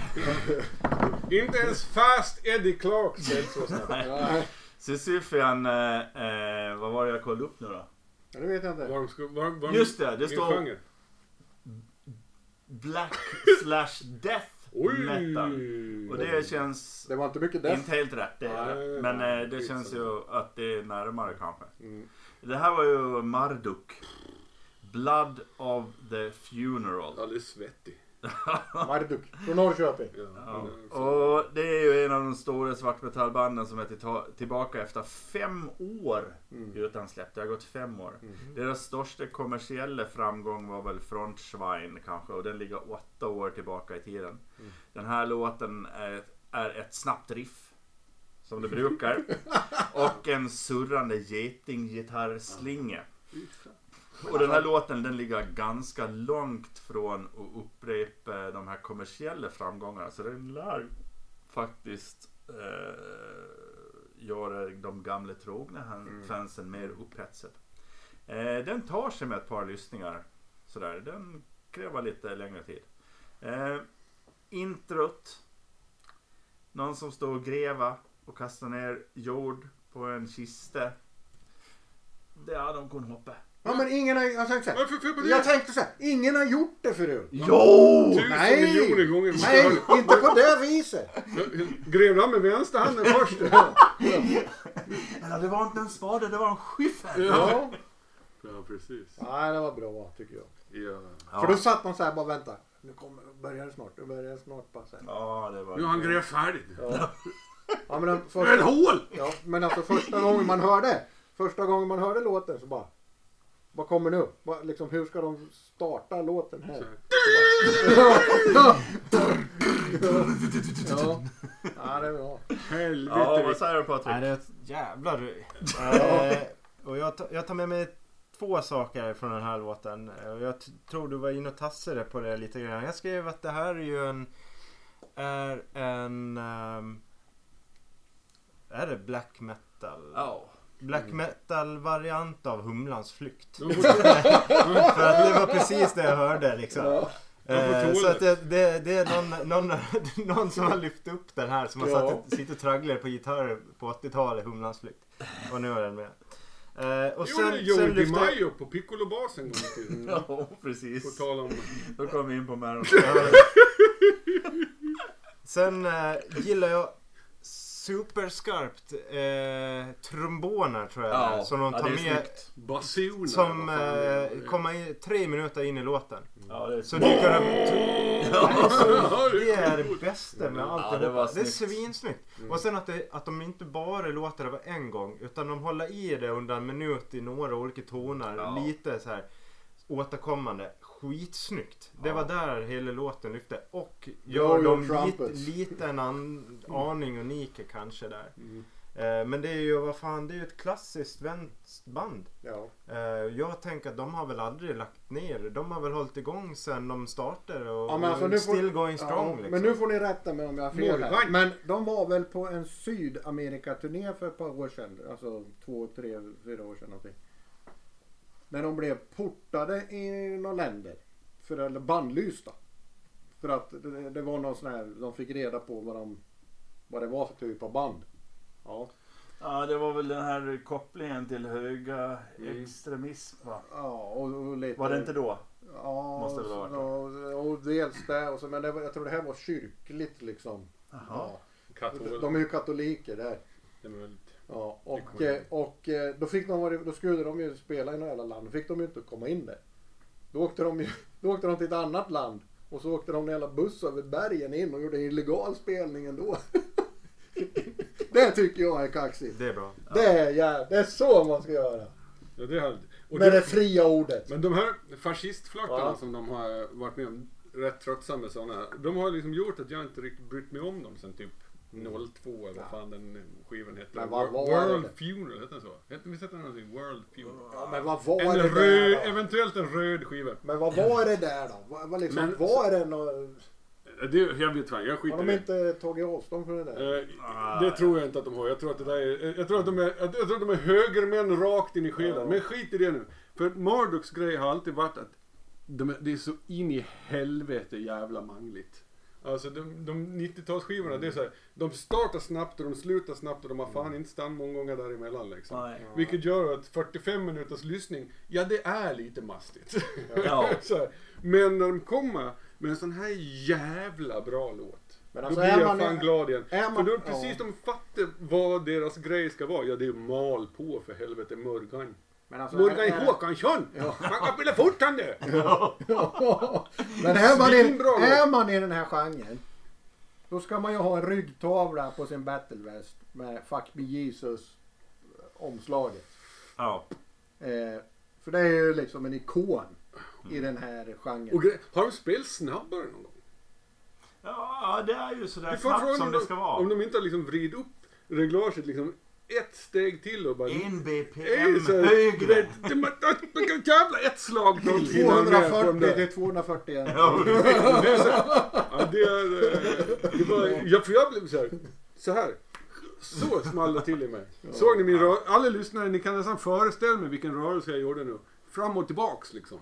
Inte ens Fast Eddie Clark säljs så snabbt. Sisyfian, eh, eh, vad var det jag kollade upp nu då? det vet jag inte. Var var, var Just det, det står genre? Black slash Death Oj! Metal. Och det känns Det var inte mycket death. inte helt rätt. Det, Nej, men nej, eh, det känns ju att det är närmare kanske. Mm. Det här var ju Marduk. Blood of the Funeral. Alldeles svettig. Marduk från Norrköping. Ja, Ja. ja. Och det är ju en av de stora svartmetallbanden som är till- tillbaka efter fem år Mm. utan släpp. Det har gått fem år. Deras största kommersiella framgång var väl Frontschwein kanske och den ligger åtta år tillbaka i tiden. Den här låten är, är ett snabbt riff. Som det brukar. och en surrande getinggitarrslinga. Och den här låten den ligger ganska långt från att upprepa de här kommersiella framgångarna. Så den lär faktiskt eh, göra de gamla trogna han- fansen mer upphetsade. Eh, den tar sig med ett par lyssningar. Sådär. Den kräver lite längre tid. Eh, introt. Någon som står och gräva och kastar ner jord på en kista. Det hade de kunnat hoppa. Ja men ingen har, jag tänkte så här, Varför fel på det? jag tänkte så här, ingen har gjort det förut. Jo! Tusen Nej! miljoner gånger. Nej, inte på det viset. Grävde han med vänsterhanden först? Eller det var inte en spade, det var en skyffel. Ja. Ja, precis. Nej, det var bra tycker jag. Ja. För då satt man så här bara vänta. Nu kommer, börjar det snart, nu börjar det snart. Bara så. Ja, det var... Nu har han grävt färdigt. Ja. ja men den Det är ett första, hål! ja, men alltså första gången man hörde, första gången man hörde låten så bara, vad kommer nu? Vad, liksom, hur ska de starta låten här? Ja, ja. ja. ja, det är bra. Helvete. Ja, vad säger du Patrik? Nej, det är ett jävla röj. Eh, och jag, jag tar med mig två saker från den här låten. Eh, Jag tror du var inne och tassade på det lite grann. Jag skrev att det här är ju en... Är en... ehm, är det black metal? Ja. Black metal variant av Humlans flykt. För att det var precis det jag hörde liksom. Ja. Eh, så att det, det, det är någon, någon, någon som har lyft upp den här som har Ja. satt sitter och tragglar på gitarr på 80-talet, Humlans flykt. Och nu är den med. Eh, och Jo, sen, det är Joey sen lyfte. DiMaggio på Piccolo-bas en gång i tiden. Ja, På precis. tal om... Då kom vi in på Maron. Sen eh, gillar jag superskarpt eh, tromboner tror jag det är, som de ja, tar det är med. Basuner. Som det eh, kommer in tre minuter in i låten. Ja, det är Så dyker de... Nej, så Ja, det är det bästa med allt Ja, det var det är snyggt. svinsnyggt. Och sen att, det, att de inte bara låter det vara en gång utan de håller i det under en minut i några olika toner. Ja. Lite så här återkommande. Skitsnyggt. Det var där hela låten lyfte. Och gör dem lite, trumpets. lite en an, aning unika kanske där. Mm. Eh, men det är ju vad fan, det är ju ett klassiskt svenskt band. Ja. Eh, jag tänker att de har väl aldrig lagt ner. De har väl hållit igång sen de startade och Ja, men alltså, nu får- still going strong. Ja, liksom. Men nu får ni rätta mig om jag har fel här. Men de var väl på en Sydamerikaturné för ett par år sedan. Alltså två, tre, fyra år sedan någonting. När de blev portade i några länder. För, eller bannlysta. För att det, det var någon sån här, de fick reda på vad, de, vad det var för typ av band. Ja. Ja, det var väl den här kopplingen till höga Mm. extremism va? Ja, och, och lite... Var det inte då? Ja, Måste det väl ha varit och, och dels det. Och så, men det, jag tror det här var kyrkligt liksom. Jaha. Ja. Katol. De är ju katoliker där. Det är väldigt... Ja, och, eh, och eh, då, fick de, då skulle de ju spela i något jävla land. Då fick de ju inte komma in där. Då åkte de, ju, då åkte de till ett annat land. Och så åkte de en jävla buss över bergen in och gjorde en illegal spelning ändå. det tycker jag är kaxigt. Det är bra. Det är, ja, det är så man ska göra. Ja, det har... och Med det- det fria ordet. Men de här fascistflaktarna Ja. som de har varit med om, rätt tröttsamma sådana, de har liksom gjort att jag inte riktigt brytt mig om dem sen typ 02 eller vad fan den skivan hette. Men vad var World det? Funeral, hette den så? Hette- Visst hette den någonting? World Funeral? Ja, men vad var En det röd, där då? eventuellt en röd skiva. Men vad var det där då? Vad, vad liksom, Men- var det nå- Det, jag vet fan, jag skiter Har i de det. inte tagit avstånd från det där? Eh, det tror jag inte att de har. Jag tror att det där är, jag tror att de är, jag tror att de är högermän rakt in i själen. Ja. Men skit i det nu. För Marduks grej har alltid varit att de, det är så in i helvete jävla mangligt. Alltså de, de 90-talsskivorna, det är så här, de startar snabbt och de slutar snabbt och de har fan inte stannat många gånger däremellan liksom. Nej. Vilket gör att 45 minuters lyssning, ja det är lite mastigt. Ja. så här. Men när de kommer med en sån här jävla bra låt. Men då alltså, blir är jag man- fan glad igen. är man- För då är precis ja. de fattar vad deras grej ska vara. Ja det är mal på för helvete Morgan. Men alltså, Morgan är- Håkansson! Han kan spela fortfarande! Men är man, i, är man i den här genren då ska man ju ha en ryggtavla på sin battleväst med Fuck Me Jesus omslaget. Ja. Eh, för det är ju liksom en ikon i den här genren. Och har de spelat snabbare någon gång? ja, det är ju sådär snabbt som om det de- ska vara. Om de inte har liksom vridit upp reglaget liksom ett steg till och bara... En BPM högre. det- Jävla ett slag till är 240 241. Ja, Det är så, ja, det är... eh, Det var, ja, för jag blev så här. Så här. Så small det till i mig. Såg ni min rörelse? Alla lyssnare, ni kan nästan föreställa mig vilken rörelse jag gjorde nu. Fram och tillbaks liksom.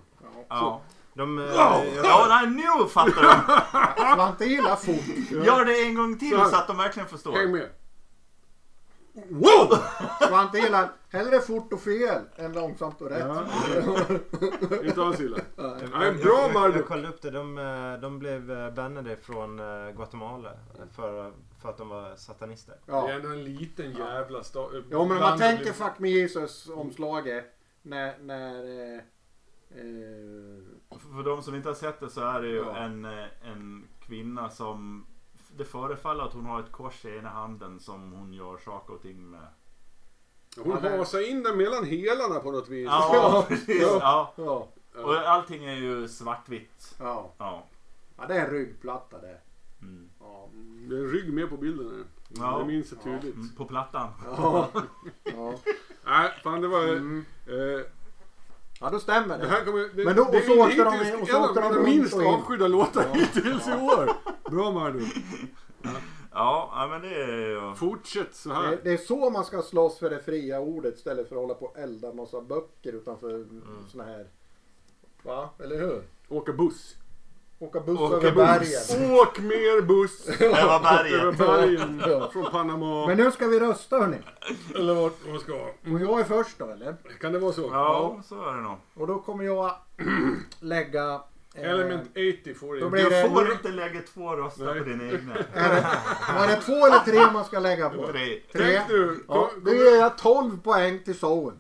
ja. De, eh, Wow! ja nej, nu fattar de. Svante gillar fort. Gör det en gång till Så så att de verkligen förstår. Häng med. Wow! Svante gillar hellre fort och fel än långsamt och rätt. Ja. Inte alls illa. Nej, jag, bra, Marduk. jag kollade upp det. De, eh, de blev eh, bannade från eh, Guatemala för, för att de var satanister. Det Ja. är ändå en liten jävla stad. Jo men om man tänker Fuck Me Jesus omslaget när, när eh, eh, För de som inte har sett det så är det ju Ja. en, en kvinna som det förefaller att hon har ett kors i ena handen som hon gör saker och ting med. Hon hasar in den mellan helarna på något vis. Ja, precis. Ja. ja, Och allting är ju svartvitt. ja. Ja. ja det är en ryggplatta det. Mm. Ja. Det är en rygg med på bilden. Ja. Det minns jag tydligt. Mm, På plattan. Ja. ja. Nej, fan det var... Mm. Eh, ja då stämmer det här det. kommer... Det, Men då- det och så är åkte de så en av mina runt minst avskydda låtar Ja. hittills i år. Bra Marduk. Ja, ja men det är ju... Fortsätt så Det, här. det är så man ska slåss för det fria ordet istället för att hålla på och elda massa böcker utanför Mm. såna här. Va? Eller hur? Åka buss. Åka buss Åka över buss. bergen. Åk mer buss. Över Över bergen. Från Panama. Men nu ska vi rösta hörni. Eller vart man ska. Och jag är först då eller? Kan det vara så? Ja, så är det nog. Och då kommer jag lägga... eh, Element 80 får Då in. blir Du det- får inte lägga två röster Nej. på din egna. Är det, var det två eller tre man ska lägga på? Tre. Tre. Tänk nu. Ja, kom- då ger jag 12 poäng till showen.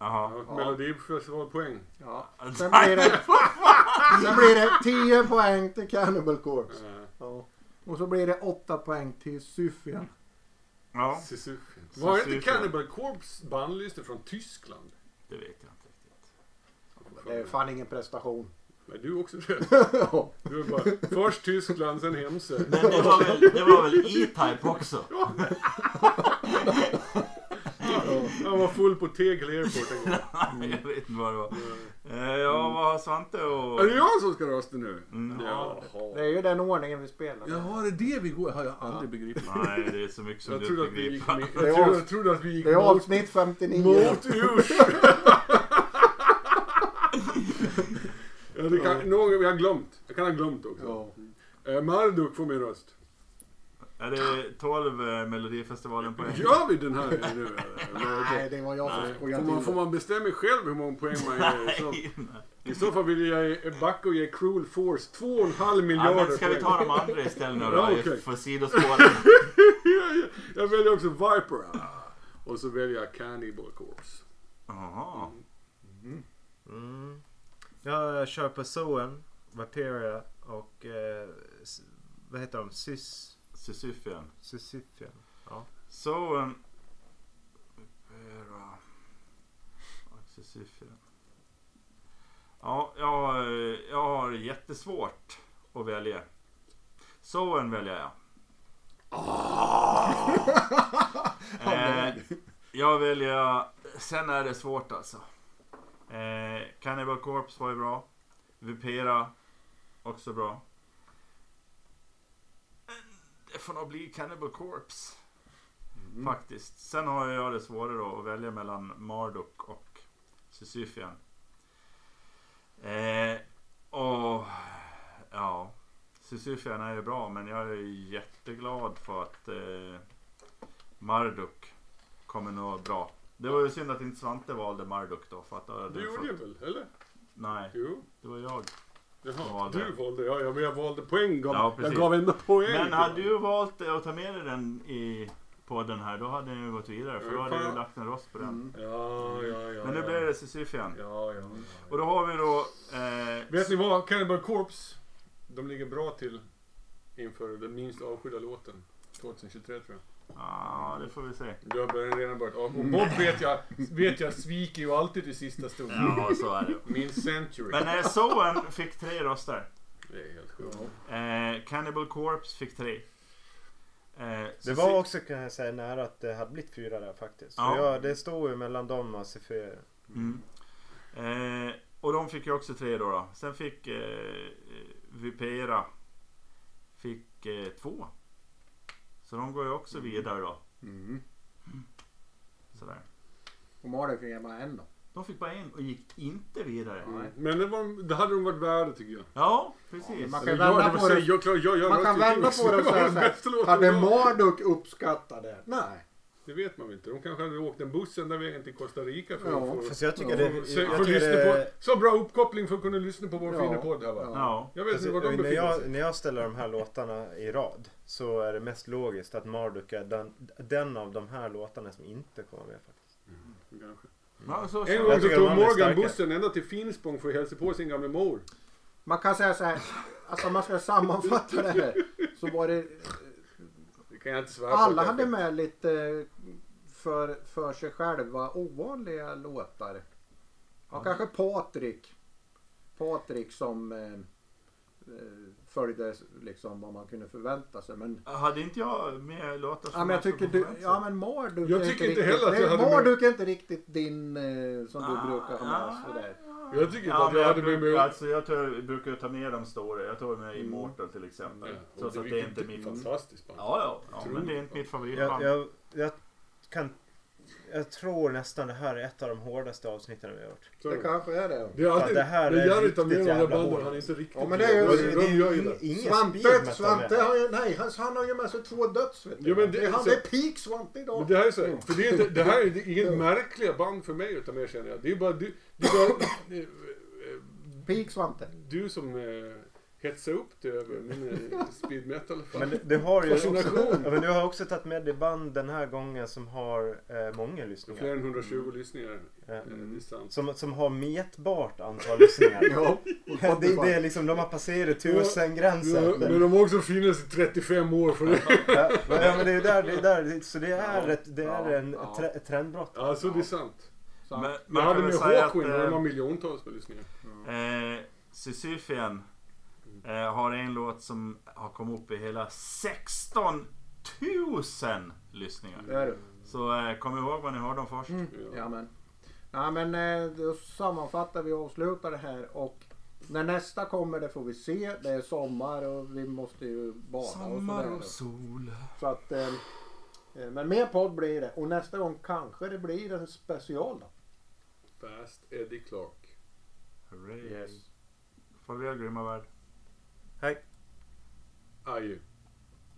Jaha. Ja, Melodifestivalpoäng. Ja. Sen blir det, sen blir det 10 poäng till Cannibal Corpse. Ja. Ja. Och så blir det 8 poäng till Syfien. Ja. Var inte. Cannibal Corpse bannlyste från Tyskland? det vet jag inte riktigt. Det är fan ingen prestation. Är du också det? Ja. Du är bara först Tyskland, sen Hemse. Men det var väl, det var väl E-Type också? Han var full på Tegel Airport en gång. jag vet inte vad det var. Eh, Ja, vad har Svante och... Är det jag som ska rösta nu? Mm. Jaha. Det är ju den ordningen vi spelar. Jaha, det är det vi går? har jag aldrig begripit. Nej, det är så mycket som Jag du inte att vi gick, begriper. jag, jag trodde att vi gick Det är avsnitt 59. mot Urs. ja, det kan, någon, jag har glömt. Jag kan ha glömt också. Ja. Eh, Marduk får min röst. Är det 12 eh, Melodifestivalen poäng? Gör vi den här nu? Nej, det var jag som skojade Får man, får man bestämma själv hur många poäng man ger? Så. I så fall vill jag backa och ge Cruel Force 2,5 miljarder Ja, men ska vi ta de andra istället nu då? Ja. För sidospåren. jag väljer också Viper. Ah. Och så väljer jag Cannibal Corpse. Jaha. Mm. Jag kör på Zoen, Vaperia och eh, vad heter de? Sys... Sisyfian. Sisyfian. Ja. Så... Um, Vera. Sisyfian. Ja, jag, jag har jättesvårt att välja. Soen väljer jag. eh, jag väljer... Sen är det svårt alltså. Eh, Cannibal Corpse var ju bra. Vipera också bra. Det får nog bli Cannibal Corpse. Faktiskt. Sen har jag det svårare att välja mellan Marduk och Sisyfian. Eh, och ja, Sisyfian är ju bra men jag är jätteglad för att eh, Marduk kommer nog bra. Det var ju synd att inte Svante valde Marduk då. För att då Du gjorde fått- väl? Eller? Nej, Jo. det var jag. Jaha, valde. du valde. Ja, ja, men jag valde poäng. Gav, Ja, jag precis. gav ändå poäng. Men hade du valt att ta med dig den i podden här då hade ni ju gått vidare. För då hade du lagt en rost på den. Mm. Ja, ja, ja. Men nu ja. blir det Sisyfian. Ja, ja. Och då har vi då... Eh, Vet ni vad? Cannibal Corpse. De ligger bra till inför den minst avskydda låten. 2023 tror jag. Ja, det får vi se. Du har redan börjat. Och Bob vet jag, vet jag sviker ju alltid i sista stund. Ja, så är det. Min Century. Men eh, Soen fick tre röster. Det är helt sjukt. Eh, Cannibal Corpse fick tre. Eh, Det var också kan jag säga nära att det hade blivit fyra där faktiskt. Ja. Ja. Jag, det stod ju mellan dem och Sofia. Mm. Eh, och de fick ju också tre då. då. Sen fick eh, Vipera fick eh, två. Så de går ju också vidare då. Mm. Sådär. Och Marduk fick bara en då. De fick bara en och gick inte vidare. Mm. Men det, var, det hade de varit värda tycker jag. Ja, precis. man kan Eller jag, vända det på var det. så- Jag, jag, jag, jag Man kan vända på det och säga den så här. Hade. Marduk uppskattat det? Nej. Det vet man väl inte. De kanske hade åkt den bussen där vägen till Costa Rica för Ja, att få, Fast jag tycker Ja, det... för, Jag för, tycker det på... Så bra uppkoppling för att kunna lyssna på vår Ja. fina podd här va? Ja. Ja. Jag vet Alltså, inte var de när, befinner jag, sig. när jag ställer de här låtarna i rad så är det mest logiskt att Marduk är den, den av de här låtarna som inte kommer med faktiskt. Kanske. Ja, så, En gång så tog Morgan bussen ända till Finspång för att hälsa på sin gamla mor. Man kan säga så här. Alltså om man ska sammanfatta det här. Så var det. Det kan jag inte svära på. Alla jag- hade med lite för, för sig själva ovanliga låtar. Ja, kanske Patrik. Patrik som eh, eh, följde liksom vad man kunde förvänta sig. Men, Hade inte jag med låtar ja, men jag tycker du, ja men Marduk Jag tycker inte riktigt, heller att jag hade med- Marduk är inte riktigt din eh, som Ah, du brukar ha med ja. sådär. Jag tycker inte Ja, att jag jag, hade med brukar, mig... alltså, jag, tar, jag brukar ta med de stora. Jag tar med Mm. Immortal till exempel. Ja, Trots att det inte är mitt... Fantastiskt band. Ja, ja. ja men det är inte mitt favoritband. Jag, jag, jag kan... Jag tror nästan det här är ett av de hårdaste avsnitten vi har gjort. Så Det är kanske är det. Det är alltid... det här det är är riktigt av med de banden han är inte riktigt... Ja, men det är ju- de, gör ju det. Svante, Svante har ju, nej, han, han har ju med sig två döds vet du. Jo, men det- det, är han, så- det är peak Svante idag. Det här är så här, för det, är inte, det här är inget märkliga band för mig utan mer känner jag. Det är bara du, det är bara, Peak Svante. du som eh, hetsar upp det över min eh, speed metal. Men det, det har ju också, ja, men du har också tagit med dig band den här gången som har eh, många Fler lyssningar. än 120 lyssningar. Ja. Eh, Det är sant. Som, som har mätbart antal lyssningar. Ja, det, det är liksom, de har passerat tusen-gränsen. Ja, men de har också funnits i 35 år. För det. Ja, men, ja, men det är där, det är där, så det är, ett, det är Ja, en, ja. tre, ett trendbrott. Alltså det är sant. Men Man hade med Hawkwind de har eh, miljontals lyssningar. eh, Sisyfian eh, har en låt som har kommit upp i hela 16 000 lyssningar. Det är det. Så eh, kom ihåg vad ni hörde om först. Mm. Ja, men. Ja, men eh, då sammanfattar vi och avslutar det här och när nästa kommer det får vi se. Det är sommar och vi måste ju bada och Sommar sådär. och sol. Så att, eh, eh, men mer podd blir det och nästa gång kanske det blir en special då. Fast Eddie Clark. Hurray. Farväl grymma värld. Hej! Adjö.